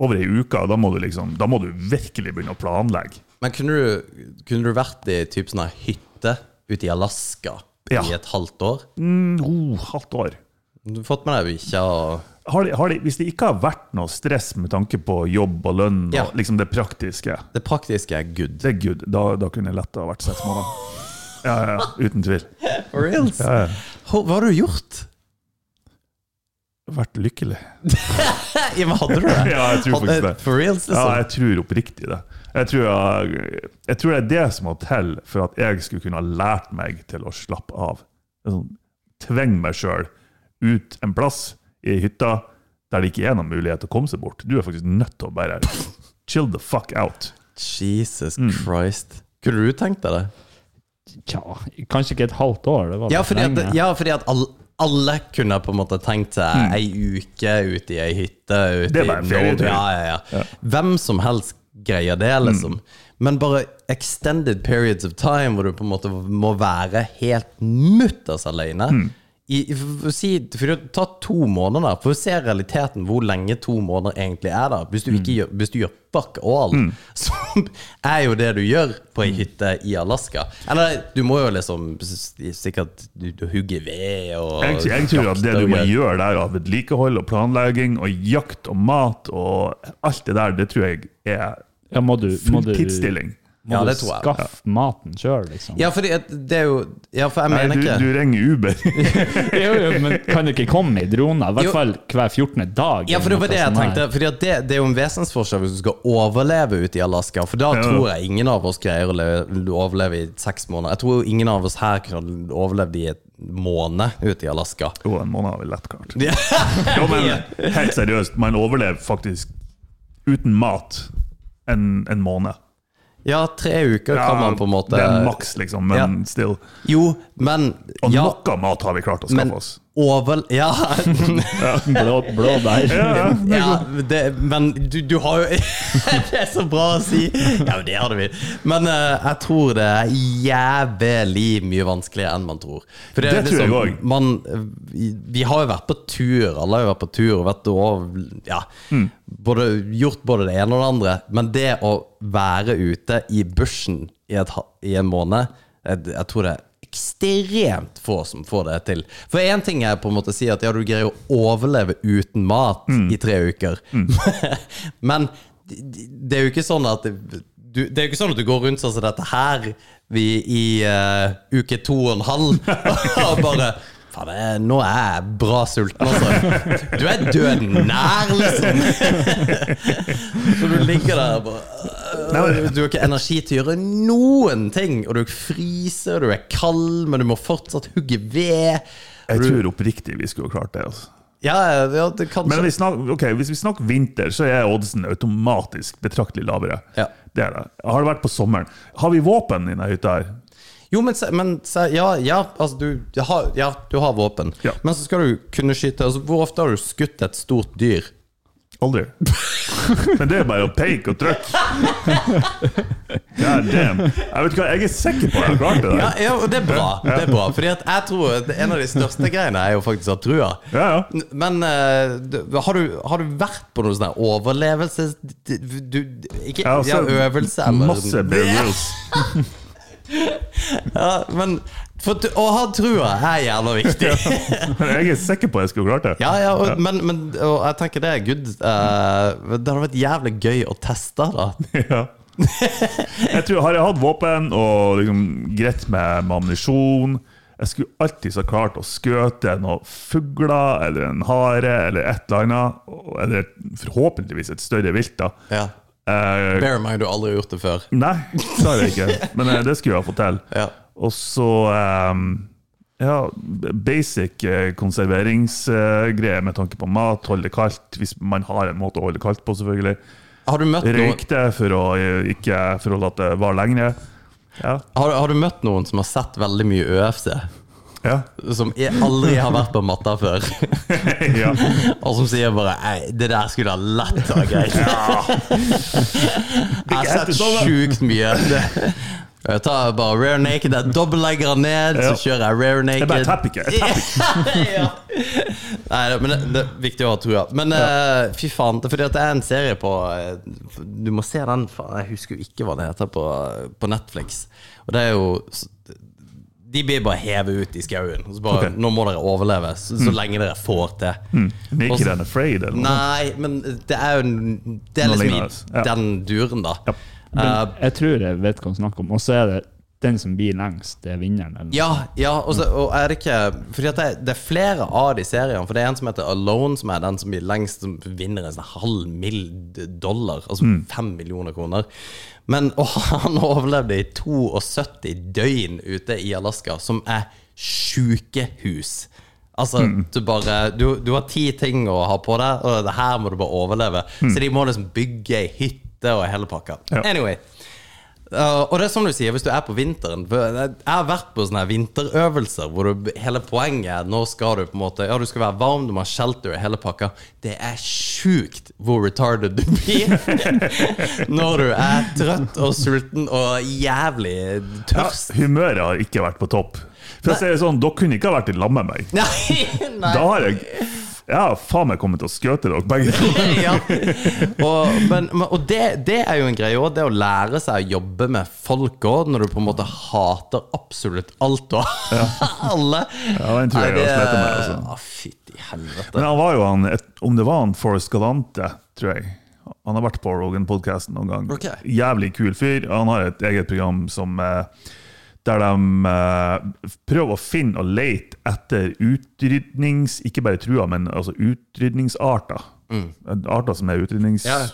over ei uke. Da må, du liksom, da må du virkelig begynne å planlegge. Men kunne du, kunne du vært i typ sånn hytte ute i Alaska Ja. i et halvt år? Mm, oh, halvt år. Du har fått med deg bikkja og har de, har de, Hvis det ikke har vært noe stress med tanke på jobb og lønn, og liksom det praktiske, Det praktiske er good. det er good. Da, da kunne det lett ha vært seks måneder. Ja, ja, ja, uten tvil. (laughs) For reals? Ja, ja. Hva har du gjort? Vært lykkelig. (laughs) Ja, men hadde du det? Ja, jeg tror faktisk det. For reals, liksom? Ja, liksom? jeg tror oppriktig det. Jeg tror, jeg, jeg tror det er det som må til for at jeg skulle kunne ha lært meg til å slappe av. Sånn, Tvinge meg sjøl ut en plass i hytta der det ikke er noen mulighet til å komme seg bort. Du er faktisk nødt til å bare chill the fuck out. Jesus Mm. Christ. Kunne du tenkt deg det? Tja, kanskje ikke et halvt år. Det var Ja, fordi at, ja, fordi at alle, alle kunne på en måte tenkt seg ei uke ute i ei hytte ute Mm. I ferietur. Ja, ja, ja. Hvem som helst greier det, liksom. Mm. Men bare extended periods of time hvor du på en måte må være helt mutters alene. Mm. I, for, si, for det tar to måneder for å se realiteten hvor lenge to måneder egentlig er. da Hvis du, Mm. ikke gjør, hvis du gjør fuck all, så er jo det du gjør på Mm. ei hytte i Alaska. Eller du må jo liksom sikkert du, du hugge ved og Jeg, jeg tror at det du må gjøre der av vedlikehold og planlegging og jakt og mat og alt det der, det tror jeg er ja, må du, må du, fulltidsstilling. Må Ja, du det tror jeg. skaffe maten sjøl, liksom? Ja, fordi at det er jo Ja, for jeg Nei, mener du, ikke du ringer Uber. (laughs) jo, jo, men kan du ikke komme i droner? I hvert Jo. fall hver 14. dag. Ja, for det var det jeg tenkte. at det, det er jo en vesensforskjell hvis du skal overleve ute i Alaska. For da Ja. tror jeg ingen av oss greier å overleve i seks måneder. Jeg tror jo ingen av oss her kunne overlevd i et måned ute i Alaska. Jo, en måned har vi lett klart. (laughs) Jo, men helt seriøst, man overlever faktisk uten mat en, en måned. Ja, tre uker kan man på en måte Det er maks, liksom, men Ja. still. Jo, men Og ja, noe mat har vi klart å skaffe men oss. Over... Ja, (laughs) Blå, blå der. Ja, ja. det, men du, du har jo (laughs) Det er så bra å si! Ja, men det hadde vi. Men uh, jeg tror det er jævlig mye vanskeligere enn man tror. For Det tror jeg også. Vi, vi har jo vært på tur, alle har jo vært på tur og vært og Ja. Mm. Både, gjort både det ene og det andre. Men det å være ute i bushen i, et, i en måned, jeg, jeg tror det er ekstremt få som får det til. For én ting er på en måte å si at ja, du greier å overleve uten mat Mm. i tre uker. (laughs) Men det er jo ikke sånn at du, det er jo ikke sånn at du går rundt sånn som dette her vi, i uh, uke to og en halv (laughs) og bare Jeg- nå er jeg bra sulten, altså. Du er døden nær, liksom. (laughs) Så du ligger der bare Du har ikke energi til å gjøre noen ting. Og du fryser, du er kald, men du må fortsatt hugge ved. Jeg tror oppriktig vi skulle klart det. Altså. Ja, ja Men vi snakker, okay, hvis vi snakker vinter, så er oddsen automatisk betraktelig lavere. Ja. Det er det. Har det vært på sommeren? Har vi våpen i denne hytta? her? Jo, men, men ja, ja, altså du, har, ja, du har våpen. Ja. Men så skal du kunne skyte altså, Hvor ofte har du skutt et stort dyr? Aldri. (laughs) Men det er bare å peke og trykke. God damn. Jeg vet hva, jeg er sikker på at jeg har klart det. Ja, der. ja det er bra. Det er bra Fordi at jeg tror at En av de største greiene er jo faktisk at trua. Ja, ja. Men uh, har, du, har du vært på noe sånn overlevelses... Du, ikke ja, øvelse eller Masse Bear Grylls. (laughs) (laughs) Ja, men for, å ha trua er jævla viktig. (laughs) Jeg er sikker på at jeg skulle klart det. Ja, ja, og, men, men og jeg tenker det er good. Uh, det hadde vært jævlig gøy å teste, da. (laughs) Ja. Jeg tror, Har jeg hatt våpen og liksom greit med, med ammunisjon Jeg skulle alltid så klart å skjøte noen fugler eller en hare eller et eller annet. Eller forhåpentligvis et større vilt. da. Ja. Eh, Bear in mind, du har aldri gjort det før. nei, det har jeg ikke. Men eh, det skulle jeg til. Ja. Og så um, ja, basic eh, konserveringsgreier med tanke på mat. Holde det kaldt, hvis man har en måte å holde det kaldt på, selvfølgelig. Har du møtt Røyk det for å ikke for å la det vare lenger. Ja. har, har du møtt noen som har sett veldig mye ØFC? Ja. Som er, aldri har vært på matta før? (laughs) ja. Og som sier bare Ei, det der skulle ha lett ha greit. (laughs) Jeg har sett sjukt mye. Det- Jeg tar bare rare naked, jeg dobbeltlegger den ned, så kjører jeg rare naked. Jeg bare tapper ikke. (laughs) Ja. Nei, men det, det er viktig å ha trua. Men uh, fy faen, det er fordi det er en serie på eh, Du må se den, faen, jeg husker jo ikke hva det heter på, på Netflix. Og det er jo De blir bare hevet ut i skauen. og Så bare, Ok. Nå må dere overleve så, så lenge dere får til. Mm. Naked ikke den afraid, eller noe. Nei, men det er jo Det er liksom i ja. den duren, da. Ja. Eh, Jeg tror jeg vet hva han snakker om. Og så er det den som blir lengst, det er vinneren. Ja, ja og, så, og er det ikke Fordi det, det er flere av de seriene. For det er en som heter Alone, som er den som blir lengst, som vinner en sånn halv mill. dollar. Altså fem millioner kroner. Men (laughs) å, han overlevde i 72 døgn ute i Alaska, som er sjukehus. Altså, du bare du, du har ti ting å ha på deg, og det her må du bare overleve. Så de må liksom bygge ei hytte og hele pakka. Ja. Anyway. Uh, og det er som du sier, hvis du er på vinteren Jeg har vært på sånne vinterøvelser hvor du, hele poenget er nå skal du på en måte Ja, du skal være varm, du må ha shelter, hele pakka. Det er sjukt hvor retarded du blir (laughs) når du er trøtt og sulten og jævlig tørst. Ja, humøret har ikke vært på topp. For si det sånn, Dere kunne ikke ha vært i lag med meg. (laughs) Nei, nei. Da har jeg Jeg har faen meg kommet til å skjøte dere begge to. (laughs) ja. Og, men, og det, det er jo en greie òg, det å lære seg å jobbe med folk òg, når du på en måte hater absolutt alt og (laughs) alle. Ja, den tror jeg Nei, jeg har slitt med, altså. Å, fytti helvete. Men han var jo han, et, om det var han Forrest Galante, tror jeg. Han har vært på Rogan-podkasten noen gang. Okay. Jævlig kul fyr. Han har et eget program som eh, der de eh, prøver å finne og lete etter utrydnings... Ikke bare trua, men altså utrydningsarter. Arter som er utrydnings... Ja.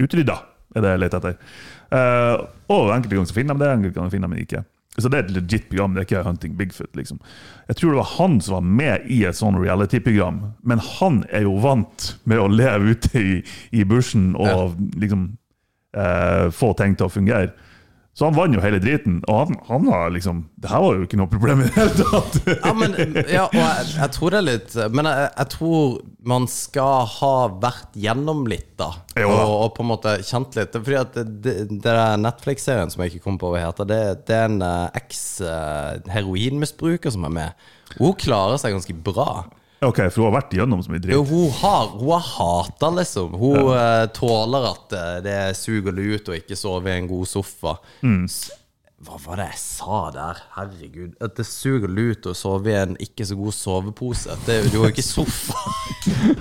Utrydda, er det jeg leter etter. Eh, og enkelte ganger så finner de det, enkelte ganger finner de det ikke. Så det er et legit program, det er ikke Hunting Bigfoot. liksom. Jeg tror det var han som var med i et sånt reality-program, men han er jo vant med å leve ute i, i bushen og liksom eh, få ting til å fungere. Så han vant jo hele driten, og han, han var liksom Det her var jo ikke noe problem i det hele tatt. (laughs) Ja, men, ja, og jeg, jeg tror det er litt Men jeg, jeg tror man skal ha vært gjennom litt, da. Jo da. Og, og på en måte kjent litt. Fordi at det, det, der Netflix-serien som jeg ikke kom på hva heter, det, det er en eh, eks-heroinmisbruker som er med. Hun klarer seg ganske bra. Ok, For hun har vært igjennom så mye dritt? Jo, hun har Hun har hata, liksom. Hun ja. tåler at eh, det suger lut og ikke sove i en god sofa. S- Hva var det jeg sa der? Herregud. At det suger lut å sove i en ikke så god sovepose. Det, er jo ikke sofa.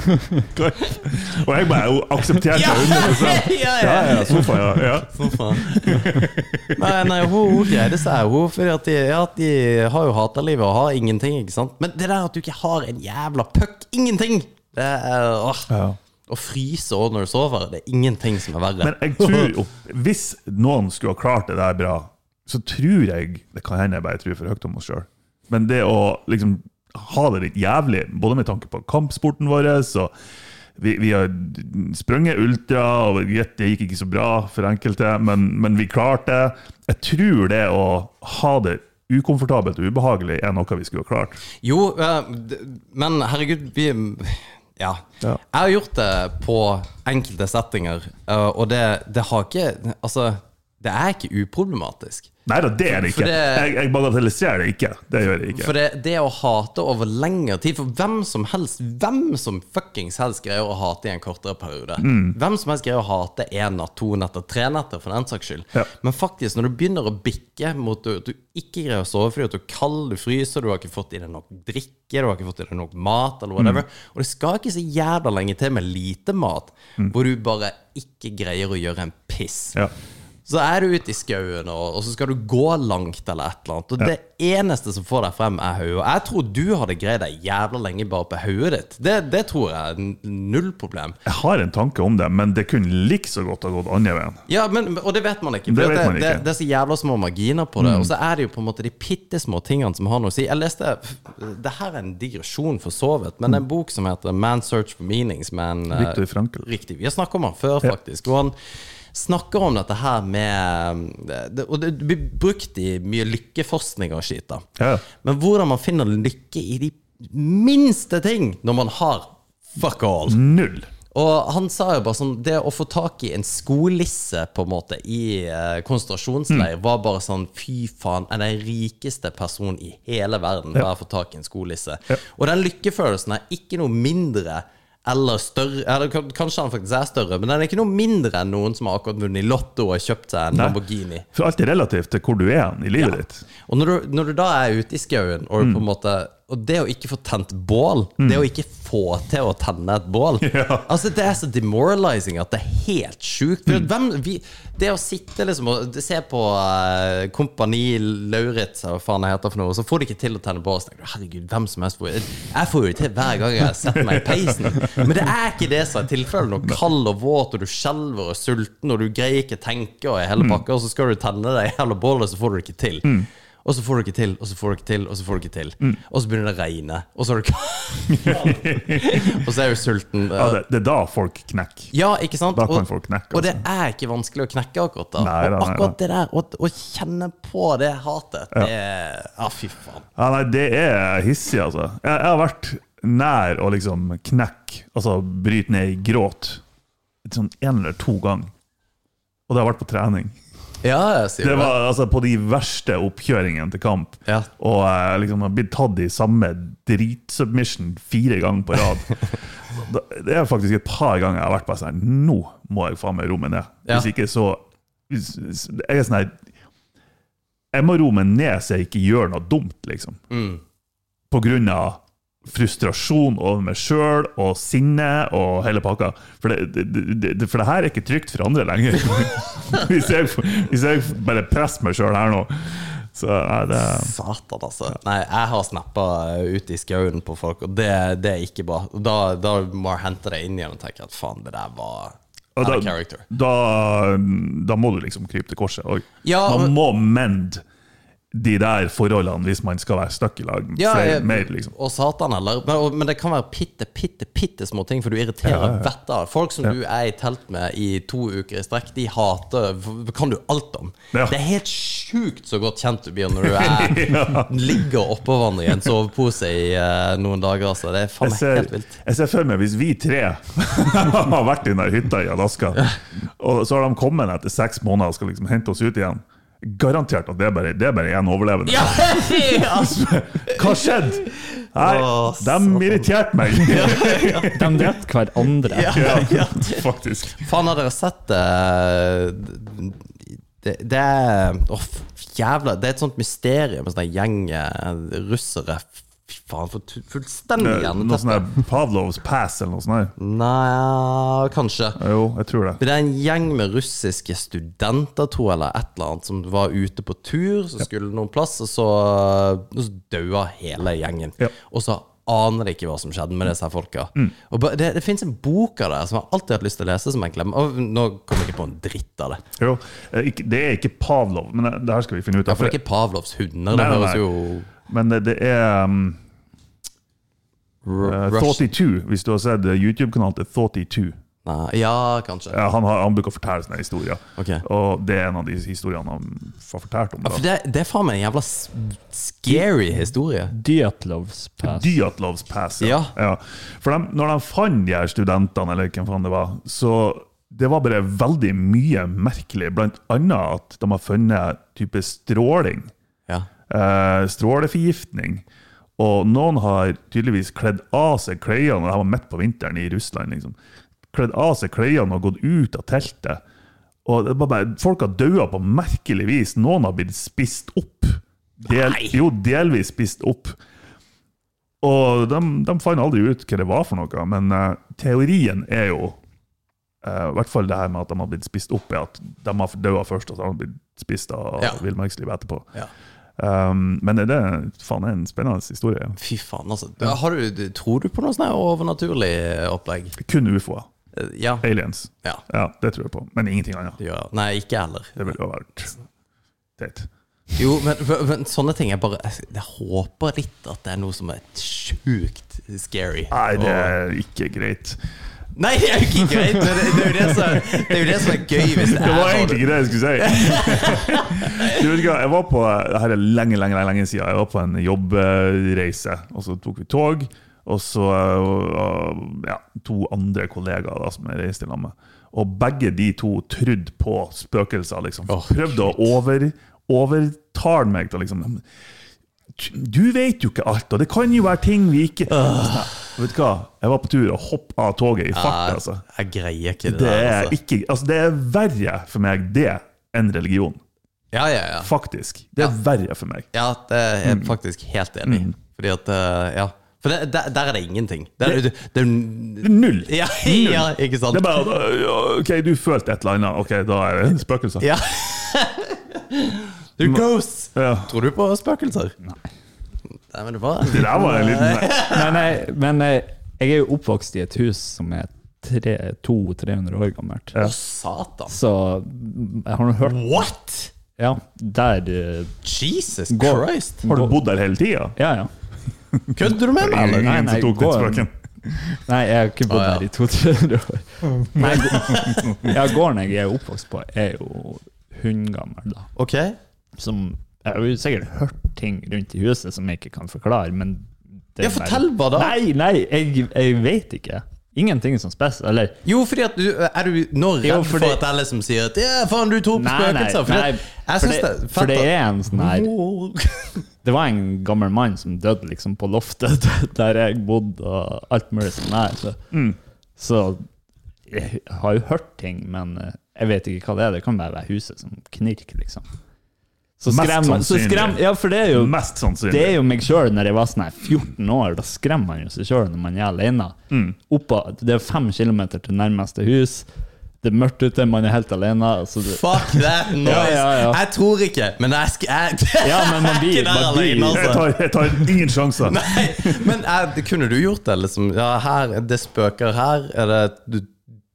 (laughs) Og jeg bare aksepterte Ja, 100 (laughs) ja, Ja, ja. ja, sofa, ja. ja. Sofa. Nei, nei hun, greide seg. Hun, fordi at de, ja, de har jo hata livet og har ingenting, ikke sant. Men det der at du ikke har en jævla puck Ingenting! Det er åh. Ja. Å fryse òg når du sover, det er ingenting som er verre. Men jeg tror hvis noen skulle ha klart det der bra, så tror jeg Det kan hende jeg bare tror for høyt om oss sjøl. Men det å liksom ha det litt jævlig, både med tanke på kampsporten vår og vi, vi har sprunget ultra, og det gikk ikke så bra for enkelte, men, men vi klarte det. Jeg tror det å ha det ukomfortabelt og ubehagelig er noe vi skulle ha klart. Jo, eh, men herregud, vi ja. Ja. Jeg har gjort det på enkelte settinger, eh, og det, det har ikke Altså, det er ikke uproblematisk. Nei da, det er det ikke. det- Jeg, jeg bagatelliserer det ikke. Det gjør jeg ikke. For det, det å hate over lengre tid For hvem som helst Hvem som fuckings helst greier å hate i en kortere periode. Mm. Hvem som helst greier å hate én natt, to netter, tre netter, for den saks skyld. Ja. Men faktisk, når du begynner å bikke mot at du ikke greier å sove fordi at du er kald, du fryser, du har ikke fått i deg nok drikke, du har ikke fått i deg nok mat, eller whatever Mm. Og det skal ikke så jævla lenge til med lite mat, hvor du bare ikke greier å gjøre en piss. Ja. Så er du ute i skauen, og, og så skal du gå langt eller et eller annet. Og det eneste som får deg frem, er hodet. Jeg tror du hadde greid deg jævla lenge bare på hodet ditt. Det, det tror jeg er null problem. Jeg har en tanke om det, men det kunne like så godt ha gått andre veien. Ja, men, Og det vet man ikke. Det vet det, man ikke. Det, det er så jævla små marginer på det. Og så er det jo på en måte de bitte små tingene som har noe å si. Jeg leste Det her er en digresjon for så vidt, men det er en bok som heter Man Search for Meaning, som er en eh. Riktig. Vi har snakket om han før, Ja. faktisk. Og han snakker om dette her med det, Og det blir brukt i mye lykkeforskning og skit. da. Ja. Men hvordan man finner lykke i de minste ting når man har fuck all. Null. Og han sa jo bare sånn Det å få tak i en skolisse på en måte i eh, konsentrasjonsleir Mm. var bare sånn Fy faen, er den rikeste personen i hele verden bare å få tak i en skolisse. Ja. Og den lykkefølelsen er ikke noe mindre eller større eller Kanskje han faktisk er større, men den er ikke noe mindre enn noen som har akkurat vunnet i Lotto og kjøpt seg en Nei. Lamborghini. For alt er relativt til hvor du er i livet Ja. ditt. Og når du, når du da er ute i skauen, og, du på en måte, og det å ikke få tent bål Det å ikke få til å tenne et bål (laughs) Altså Det er så demoralizing at det er helt sjukt. Mm. hvem, vi, det å sitte liksom og se på uh, Kompani Lauritz, eller hva faen det heter for noe, og så får de ikke til å tenne bål. Så tenker du, herregud, hvem som helst får Jeg får jo til hver gang jeg setter meg i peisen. Men det er ikke det som er tilfellet. Når kald og våt, og du skjelver og sulten, og du greier ikke tenke og hele pakka, og så skal du tenne deg i hele bålet, så får du det ikke til. Og så får du ikke til, og så får du ikke til, og så får du ikke til. Og så begynner det å regne, og så er du (laughs) Og så er du sulten. Ja, det, det er da folk knekker. Ja, ikke sant? Da kan og, folk knekke, og det altså. er ikke vanskelig å knekke akkurat da. Nei da, og nei akkurat det der, å, å kjenne på det hatet, det er Ja, fy faen. Ja, nei, det er hissig, altså. Jeg, jeg har vært nær å liksom knekke, altså bryte ned i gråt, sånn en eller to ganger. Og det har vært på trening. Ja, jeg sier Det var altså på de verste oppkjøringene til kamp. Ja. Og jeg liksom har blitt tatt i samme dritsubmission fire ganger på rad. (laughs) Da- Det er faktisk et par ganger jeg har vært bare sånn Nå må jeg faen meg roe meg ned. Hvis ikke så hvis, Jeg er sånn her Jeg må roe meg ned så jeg ikke gjør noe dumt, liksom. Mm. På grunn av frustrasjon over meg sjøl og sinne og hele pakka. For det, det, det, for det her er ikke trygt for andre lenger. (laughs) hvis, jeg, hvis jeg bare presser meg sjøl her nå. Så nei, det Satan, altså. Nei, jeg har snappa ut i skauen på folk, og det, det er ikke bra. Da, da må jeg hente det inn igjen og tenke at faen, det der var da, da, da må du liksom krype til korset. òg. Ja, man må mende de der forholdene hvis man skal være stuck i lag Ja, jeg- mer, liksom. Og satan heller. Men, og- men det kan være pitte, pitte, pitte små ting, for du irriterer vettet av. Folk som du er i telt med i to uker i strekk, de hater Kan du alt om. Ja. Det er helt sjukt så godt kjent du blir når du (laughs) er, ligger oppå hverandre i en sovepose i uh, noen dager. Altså. Det er faen meg helt vilt. jeg ser for meg hvis vi tre (laughs) har vært i den hytta i Alaska, og så har de kommet etter seks måneder og skal liksom hente oss ut igjen. Garantert at det er bare, det er bare én overlevende. Ja, ja. (laughs) Hva skjedde? Nei, Åh, de irriterte meg. (laughs) De drept hverandre. ja, (laughs) faktisk. Faen, har dere sett det? det? Det er oh, jævla Det er et sånt mysterium med sånn gjeng eh, russere. Fy faen, for fullstendig fullstendig Noe sånn der Pavlovs pass eller noe sånt. her. Nei, kanskje. Jo, jeg tror det. Det er en gjeng med russiske studenter, tror jeg, eller et eller annet, som var ute på tur, så skulle noen plass, og så, så daua hele gjengen. Ja. Og så aner de ikke hva som skjedde med disse folka. Og det, det fins en bok av det som jeg har alltid hatt lyst til å lese, som jeg glemmer. Og nå kommer jeg ikke på en dritt av det. Jo, eh, det er ikke Pavlov, men det, det her skal vi finne ut av. Ja, for det er ikke Pavlovs hunder. Det Nei, nei, høres jo Men det, det er um, Ru- eh, Rush Thoughty2, hvis du har sett eh, YouTube-kanalen til Thoughty2. Nei, Ja, kanskje. Ja, han, har, han bruker å fortelle sånne historier. Okay. Og det er en av de historiene han har fortalt om. Ja, for det, det er faen meg en jævla scary historie. Dyatlovs pass. Dyatlovs pass. Ja. Ja. For de, når de fant de her studentene, eller hvem faen det var, så det var bare veldig mye merkelig. Blant annet at de har funnet type stråling. Ja. Eh, stråleforgiftning. Og noen har tydeligvis kledd av seg klærne, og det var midt på vinteren i Russland. liksom. Kledd av seg klærne og gått ut av teltet. Og det var bare, Folk har daua på merkelig vis. Noen har blitt spist opp. Del, jo, delvis spist opp. Og de, de fant aldri ut hva det var for noe, men uh, teorien er jo uh, I hvert fall det her med at de har blitt spist opp, er at de har daua først, og så har de blitt spist av Ja. villmarkslivet etterpå. Ja. Um, men det er faen en spennende historie. Fy faen, altså. Har du, tror du på noe sånt overnaturlig opplegg? Kun ufoer. Eh, Ja. Aliens. ja. Ja, det tror jeg på. Men ingenting annet. Ja. Nei, ikke jeg heller. Det ville jo vært teit. Jo, men, men sånne ting er bare Jeg, jeg håper litt at det er noe som er sjukt scary. Nei, det er ikke greit. Nei, det er jo ikke greit! Men det, det, er jo det, som, det er jo det som er gøy hvis det Det er var sånn. egentlig ikke det jeg skulle si. Du vet ikke, hva, jeg var på Dette er lenge, lenge, lenge siden. Jeg var på en jobbreise, og så tok vi tog. Og så ja, to andre kollegaer da, som jeg reiste lag med. Og begge de to trodde på spøkelser. liksom. Prøvde å over, overtale meg til liksom Du vet jo ikke alt, og det kan jo være ting vi ikke Vet du hva? Jeg var på tur og hoppa av toget i fart. altså. Jeg greier ikke det, Det der. er, Altså. ikke, altså, det er verre for meg det enn religion. Ja, ja, ja. Faktisk. Det er verre for meg. Ja, det er jeg faktisk helt enig i. Mm. Fordi at eh, Ja. For det, der, der er det ingenting. Det er, det, det, Det er null. ja, (laughs) ja, ikke sant? Det er bare ja, OK, du følte et eller annet. Ok, da er det spøkelser. Ja. (laughs) Du ghost! Ja. Tror du på spøkelser? Nei. Det Det der var en liten (laughs) Men, jeg, men jeg, jeg er jo oppvokst i et hus som er 200-300 år gammelt. Å, satan. Så jeg har nå hørt What?! Ja, der eh, Jesus Går- Christ! Har du bodd der hele tida? Ja, ja. Kødder du med meg, eller? Nei, nei, som tok gå- den spøken? (laughs) Nei, jeg har ikke bodd ah, ja. der i 200-300 år. Nei, (laughs) ja, gården jeg er oppvokst på, er jo hundgammel, da. Ok. Som Jeg har jo sikkert hørt ting rundt i huset som jeg ikke kan forklare, men Ja, fortell bare da. Nei, nei, jeg, jeg vet ikke. Ingenting som spes... Eller Jo, fordi at du Er du nå redd Jo, for fordi- at alle som sier at Ja, faen, du tror på Nei, nei, spøkelser? Fordi nei jeg for, det, det for det er en sånn her (laughs) Det var en gammel mann som døde liksom på loftet (laughs) der jeg bodde, og alt mulig sånn her. Så, Mm. så jeg har jo hørt ting, men eh, jeg vet ikke hva det er. Det kan bare være huset som knirker, liksom. Så Mest skremmer så sannsynlig. skrem, Ja, for det er jo Mest sannsynlig. det er jo meg sjøl når jeg var sånn her 14 år. Da skremmer man jo seg sjøl når man er alene. Mm. Oppa, det er fem kilometer til nærmeste hus. Det er mørkt ute, man er helt alene. Så det, Fuck that (laughs) noise! Ja, ja, ja. Jeg tror ikke, men jeg skal jeg, (laughs) Ja, men man (laughs) blir- man alene, alene, Jeg altså. tar, jeg tar ingen sjanser. Nei, men jeg, kunne du gjort det? Liksom? Ja, her, det spøker her. Er det du-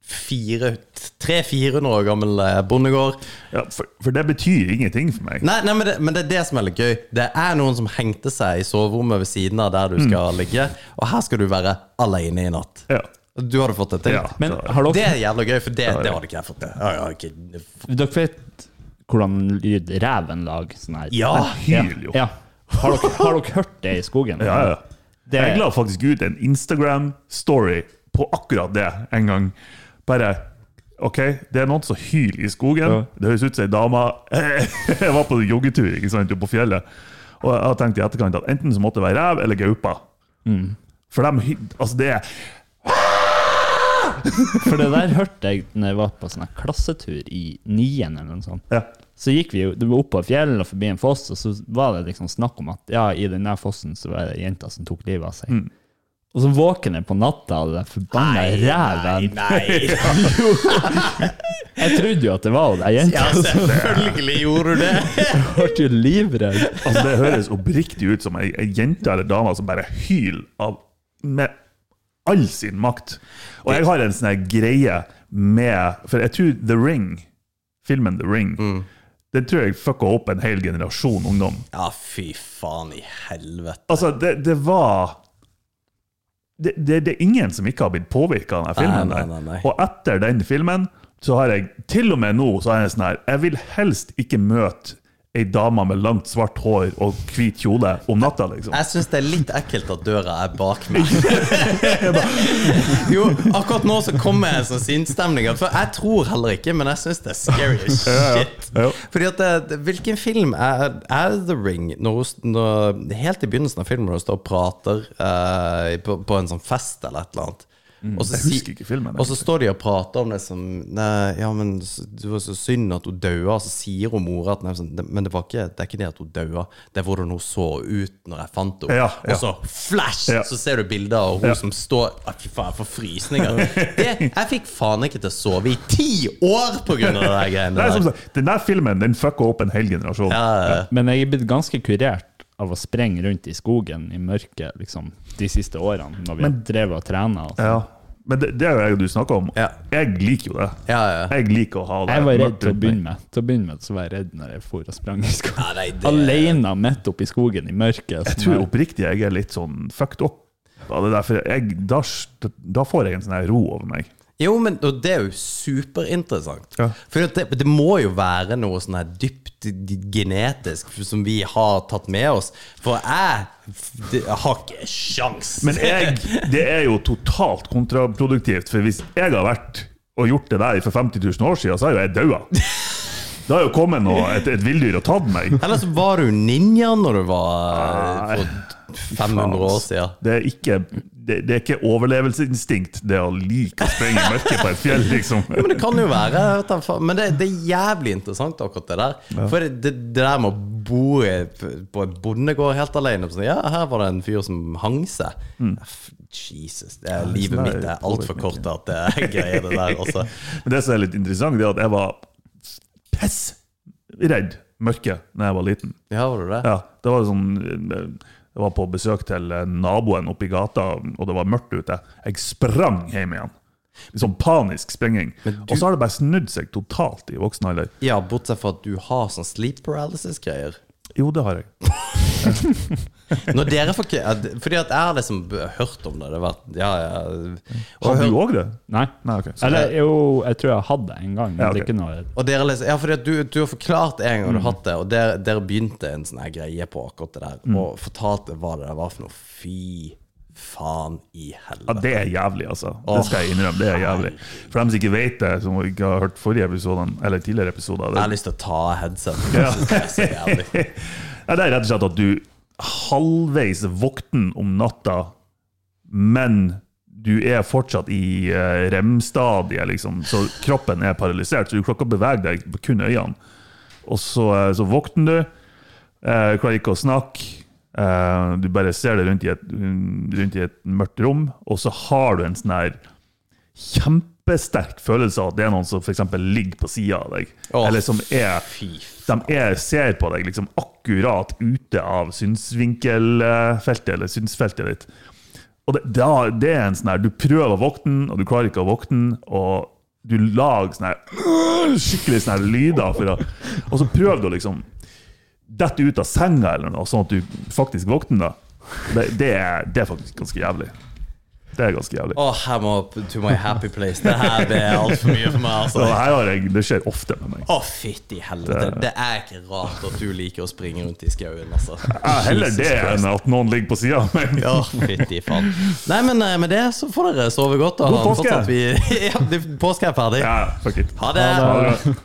300-400 år gammel eh, bondegård? Ja, for, for det betyr ingenting for meg. Nei, nei men, det, men det er det som er litt gøy. Det er noen som hengte seg i soverommet ved siden av der du skal ligge, og her skal du være alene i natt. Ja. Du hadde fått det til. Ja. men har Det er jævla gøy, for det, det hadde ikke jeg fått til. Ja, ja, dere vet hvordan lyd reven lager? Sånn her? Ja! Hyl jo. Ja. Har, dere, har dere hørt det i skogen? Ja, ja. Det- Jeg la faktisk ut en Instagram-story på akkurat det en gang. Bare OK, det er noen som hyler i skogen. Ja. Det høres ut som ei dame. (laughs) Jeg var på joggetur ikke sant, på fjellet, og jeg har tenkt i etterkant at enten så måtte det være rev eller gaupa. For de Altså, det er (laughs) For det der hørte jeg når jeg var på sånn klassetur i nien eller noe sånt. ja. Så gikk vi jo det var opp på fjellet og forbi en foss, og så var det liksom snakk om at ja, i den der fossen så var det jenter som tok livet av seg. Mm. Og så våkner jeg på natta av den forbanna reven. nei. nei. (laughs) Jeg trodde jo at det var ei jente. Ja, selvfølgelig gjorde du det. Jeg ble jo livredd. Altså, det høres oppriktig ut som ei, jente eller dame som bare hyler av med all sin makt. Og jeg har en sånn greie med For jeg tror The Ring, filmen The Ring, den tror jeg fucka opp en hel generasjon ungdom. Ja, fy faen i helvete. Altså, det, det var det, det, det er ingen som ikke har blitt påvirka av den filmen. Nei, nei, nei. Og etter den filmen så har jeg til og med nå så er jeg sånn her Jeg vil helst ikke møte ei dame med langt, svart hår og hvit kjole om natta, liksom. Jeg syns det er litt ekkelt at døra er bak meg. (laughs) jo, akkurat nå så kommer jeg sånn sinnsstemning. For jeg tror heller ikke, men jeg syns det er scary as shit. Ja. Fordi at det- Hvilken film er, er The Ring? Når, hun- når, helt i begynnelsen av filmen når hun står og prater eh, på, på en sånn fest eller et eller annet. Og så Jeg si- husker ikke filmen, Og så står de og prater om det som nei, Ja, men det var så synd at hun daua. Så sier hun mora at nei, sånn, Men det, var ikke, det er ikke det at hun daua, det er hvordan hun så ut når jeg fant henne. Ja, ja. Og så flash! Ja. Så ser du bilder av hun Ja. som står ah, Fy faen, jeg får frysninger. Det, jeg fikk faen ikke til å sove i ti år av de der greiene (laughs) Nei, som der. den der filmen den fucka opp en hel generasjon. Ja, ja. Men jeg er blitt ganske kurert av å sprenge rundt i skogen i mørket liksom, de siste årene, når vi har drevet og trena. Altså. Ja. Men det, det er jo og du snakker om. Ja. Jeg liker jo det. ja, ja. Jeg liker å ha det Jeg var redd til å begynne med. Til å begynne med så var jeg redd når jeg for og sprang i skogen. Nei, det- Alene midt oppi skogen i mørket. Jeg tror oppriktig jeg er litt sånn fucked up. Da, det jeg, da, da får jeg en sånn her ro over meg. Jo, men det er jo superinteressant. Ja. For det, det må jo være noe sånn her dypt genetisk som vi har tatt med oss. For jeg, det, har ikke sjans. Men jeg, (laughs) det er jo totalt kontraproduktivt, for hvis jeg har vært og gjort det der for 50 000 år siden, så er jo jeg daua. Det har jo kommet noe, et, et villdyr og tatt meg. Eller så var du ninja når du var for 500 år siden. Det er ikke det, det er ikke overlevelsesinstinkt, det å like å sprenge i mørket på et fjell, (laughs) liksom. Ja, men det kan jo være. Men det, det er jævlig interessant, akkurat det der. For det, det, der med å bo på en bondegård helt alene sånn, Ja, her var det en fyr som hang seg. Mm. Jesus. Det er, livet mitt er altfor kort til at det er greier, det der. (laughs) Altså. Men det som er litt interessant, det er at jeg var pissredd mørket da jeg var liten. Ja, var du det? Ja, det var sånn Jeg var på besøk til naboen oppe i gata, og det var mørkt ute. Jeg sprang hjem igjen. Sånn panisk sprenging. Og så har det bare snudd seg totalt i voksen alder. Ja, bortsett fra at du har sånn sleep paralysis-greier. Jo, det har jeg. Når dere får ikke Fordi at jeg har liksom hørt om det. Det har vært Ja, ja. Og, Har du òg det? Nei. Nei, ok. Så, Eller jo, jeg tror jeg hadde det en gang, men Ja, okay. ikke noe og dere liksom Ja, fordi at du, du har forklart en gang du Mm. har hatt det, og dere, dere begynte en sånn greie på akkurat det der, Mm. og fortalte hva det var for noe. Fy faen i ja, det er jævlig, altså. Åh, Det skal jeg innrømme. Det er jævlig. For dem som ikke vet det, som ikke har hørt forrige episode, eller tidligere episoder Jeg har lyst til å ta headset. Ja. Det er så jævlig. (laughs) ja, det er rett og slett at du halvveis våkner om natta, men du er fortsatt i uh, rem-stadiet, liksom. Så kroppen er paralysert, så du klarer ikke å bevege deg kun øynene. Og så, eh, så våkner du, eh, klarer ikke å snakke. Eh, du bare ser det rundt i, et, rundt i et mørkt rom, og så har du en sånn her kjempesterk følelse av at det er noen som eksempel ligger på sida av deg. Oh, eller som er de er, ser på deg liksom akkurat ute av synsvinkelfeltet, eller synsfeltet ditt. Og det, det er en sånn her Du prøver å våkne, og du klarer ikke å våkne, og du lager sånne her skikkelig sånne her lyder. Å, og så prøver du liksom dette ut av senga, eller noe, sånn at du faktisk våkner. Det, det, er, det er faktisk ganske jævlig. Det er ganske jævlig. Åh, jeg må to my happy place. Det her det er altfor mye for meg, Altså. Det, her jeg, det skjer ofte med meg. Å, fytti helvete. Det er ikke rart at du liker å springe rundt i skauen, altså. Ja, heller det enn at noen ligger på sida av meg. Ja, fytti faen. Nei, men eh, med det så får dere sove godt. da. God påske. Vi, (laughs) ja, påske er ferdig. Ja, fuck it. Ha det. Ha det.